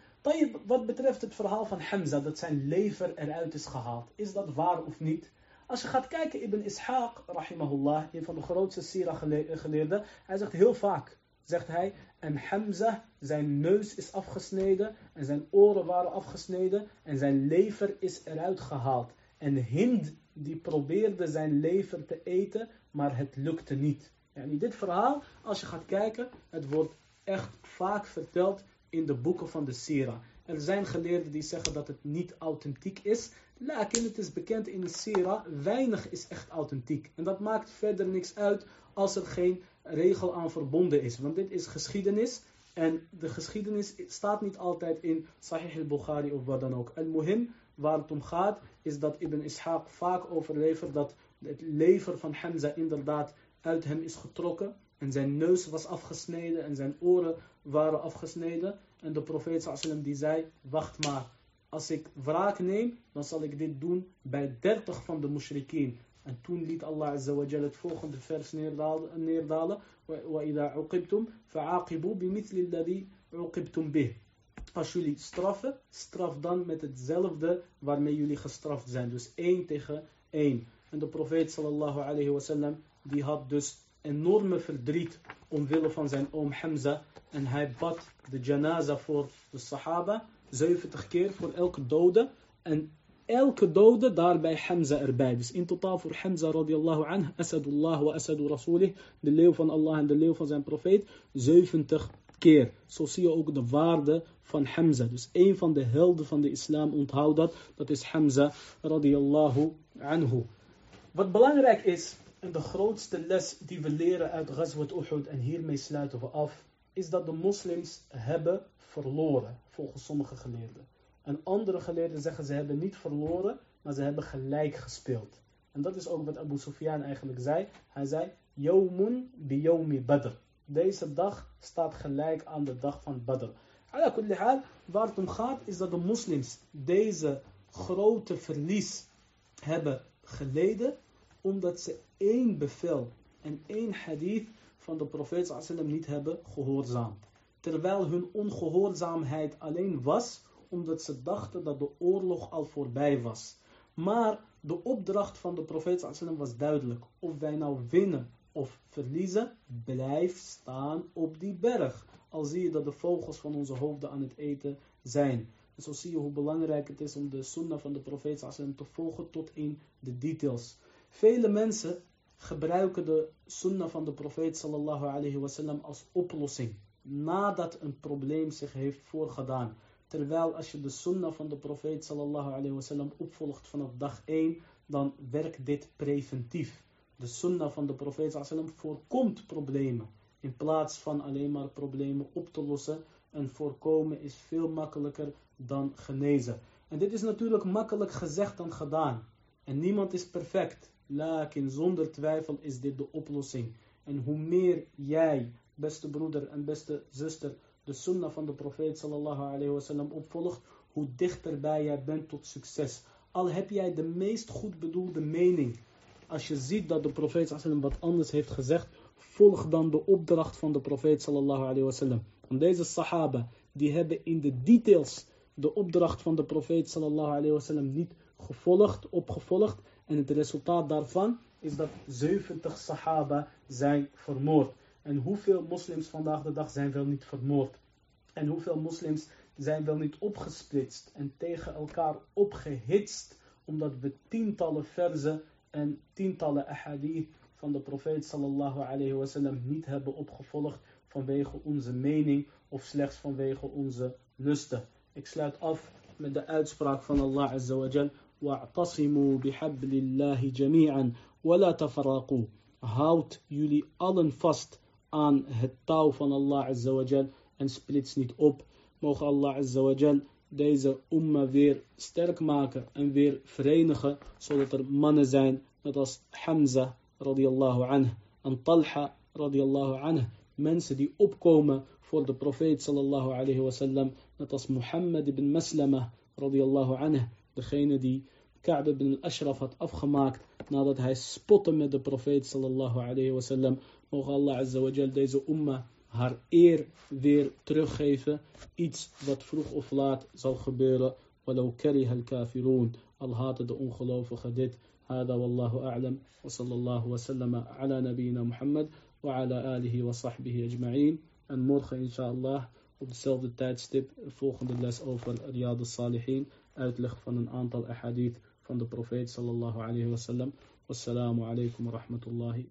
Wat betreft het verhaal van Hamza, dat zijn lever eruit is gehaald, is dat waar of niet? Als je gaat kijken, Ibn Ishaq, rahimahullah, een van de grootste sira-geleerden, hij zegt heel vaak, zegt hij, en Hamza, zijn neus is afgesneden en zijn oren waren afgesneden en zijn lever is eruit gehaald. En Hind, die probeerde zijn lever te eten, maar het lukte niet. En dit verhaal, als je gaat kijken, het wordt echt vaak verteld in de boeken van de Sira. Er zijn geleerden die zeggen dat het niet authentiek is. Lakin het is bekend in de Sira, weinig is echt authentiek. En dat maakt verder niks uit als er geen regel aan verbonden is. Want dit is geschiedenis. En de geschiedenis staat niet altijd in Sahih al-Bukhari of wat dan ook. En muhim waar het om gaat, is dat Ibn Ishaq vaak overlevert dat het lever van Hamza inderdaad uit hem is getrokken. En zijn neus was afgesneden en zijn oren waren afgesneden. En de profeet sallam die zei, wacht maar. Als ik wraak neem, dan zal ik dit doen bij 30 van de mushrikeen. En toen liet Allah Azza wa Jal het volgende vers neerdalen. وَإِذَا عُقِبْتُمْ فَعَاقِبُوا بِمِثْلِ الَّذِي عُقِبْتُمْ بِهِ Als jullie straffen, straf dan met hetzelfde waarmee jullie gestraft zijn. Dus één tegen één. En de profeet sallallahu alayhi die had dus enorme verdriet omwille van zijn oom Hamza. En hij bad de janaza voor de sahaba, 70 keer voor elke dode. En elke dode daarbij Hamza erbij. Dus in totaal voor Hamza radiallahu anh, Asadullah wa Rasulih, de leeuw van Allah en de leeuw van zijn profeet, 70 keer. Zo zie je ook de waarde van Hamza. Dus een van de helden van de islam, onthoud dat, dat is Hamza radiallahu anhu. Wat belangrijk is, en de grootste les die we leren uit Ghazwat Uhud, en hiermee sluiten we af, is dat de moslims hebben verloren, volgens sommige geleerden. En andere geleerden zeggen ze hebben niet verloren, maar ze hebben gelijk gespeeld. En dat is ook wat Abu Sufyan eigenlijk zei. Hij zei, Yawmun bi yawmi badr. Deze dag staat gelijk aan de dag van Badr. Waar het om gaat is dat de moslims deze grote verlies hebben geleden omdat ze één bevel en één hadith van de profeet sallam niet hebben gehoorzaamd. Terwijl hun ongehoorzaamheid alleen was omdat ze dachten dat de oorlog al voorbij was. Maar de opdracht van de profeet sallam was duidelijk. Of wij nou winnen of verliezen, blijf staan op die berg. Al zie je dat de vogels van onze hoofden aan het eten zijn. En zo zie je hoe belangrijk het is om de sunnah van de profeet sallam te volgen tot in de details. Vele mensen gebruiken de sunnah van de profeet sallallahu alayhi wasallam als oplossing. Nadat een probleem zich heeft voorgedaan. Terwijl als je de sunnah van de profeet sallallahu alayhi wasallam opvolgt vanaf dag 1, dan werkt dit preventief. De sunnah van de profeet sallallahu alayhi wasallam voorkomt problemen. In plaats van alleen maar problemen op te lossen. En voorkomen is veel makkelijker dan genezen. En dit is natuurlijk makkelijk gezegd dan gedaan. En niemand is perfect. Lakin zonder twijfel is dit de oplossing. En hoe meer jij, beste broeder en beste zuster, de sunnah van de profeet sallallahu alayhi wasallam opvolgt, hoe dichterbij jij bent tot succes. Al heb jij de meest goed bedoelde mening. Als je ziet dat de profeet sallallahu wat anders heeft gezegd, volg dan de opdracht van de profeet sallallahu alayhi wasallam. En deze sahaba, die hebben in de details de opdracht van de profeet sallallahu alayhi wasallam niet gevolgd, opgevolgd. En het resultaat daarvan is dat 70 sahaba zijn vermoord. En hoeveel moslims vandaag de dag zijn wel niet vermoord? En hoeveel moslims zijn wel niet opgesplitst en tegen elkaar opgehitst, omdat we tientallen verzen en tientallen ahadith van de profeet sallallahu alayhi wasallam niet hebben opgevolgd vanwege onze mening of slechts vanwege onze lusten. Ik sluit af met de uitspraak van Allah azza wa jal. وَاعْتَصِمُوا بِحَبْلِ اللَّهِ جَمِيعًا وَلَا تَفَرَّقُوا Houd jullie allen vast aan het touw van Allah azza wa jal en splits niet op. Mogen Allah azza wa jal deze umma weer sterk maken en weer verenigen, zodat er mannen zijn, net als Hamza radiyallahu anhu en Talha radiyallahu anhu, mensen die opkomen voor de profeet sallallahu alayhi wasallam, net als Muhammad ibn Maslama radiyallahu anhu, degene die Ka'b ibn al-Ashraf had afgemaakt nadat hij spotte met de profeet sallallahu alayhi wasallam. Mogen Allah azza wa jal deze umma haar eer weer teruggeven. Iets wat vroeg of laat zal gebeuren. Walau kariha al-kafirun. Al haten de ongelovigen dit. هذا والله أعلم وصلى الله وسلم على نبينا محمد وعلى آله وصحبه أجمعين en morgen inshallah op dezelfde tijdstip volgende les over Riyad al-Salihin uitleg van een aantal ahadith van de profeet sallallahu alayhi wa sallam wassalamu alaikum wa rahmatullahi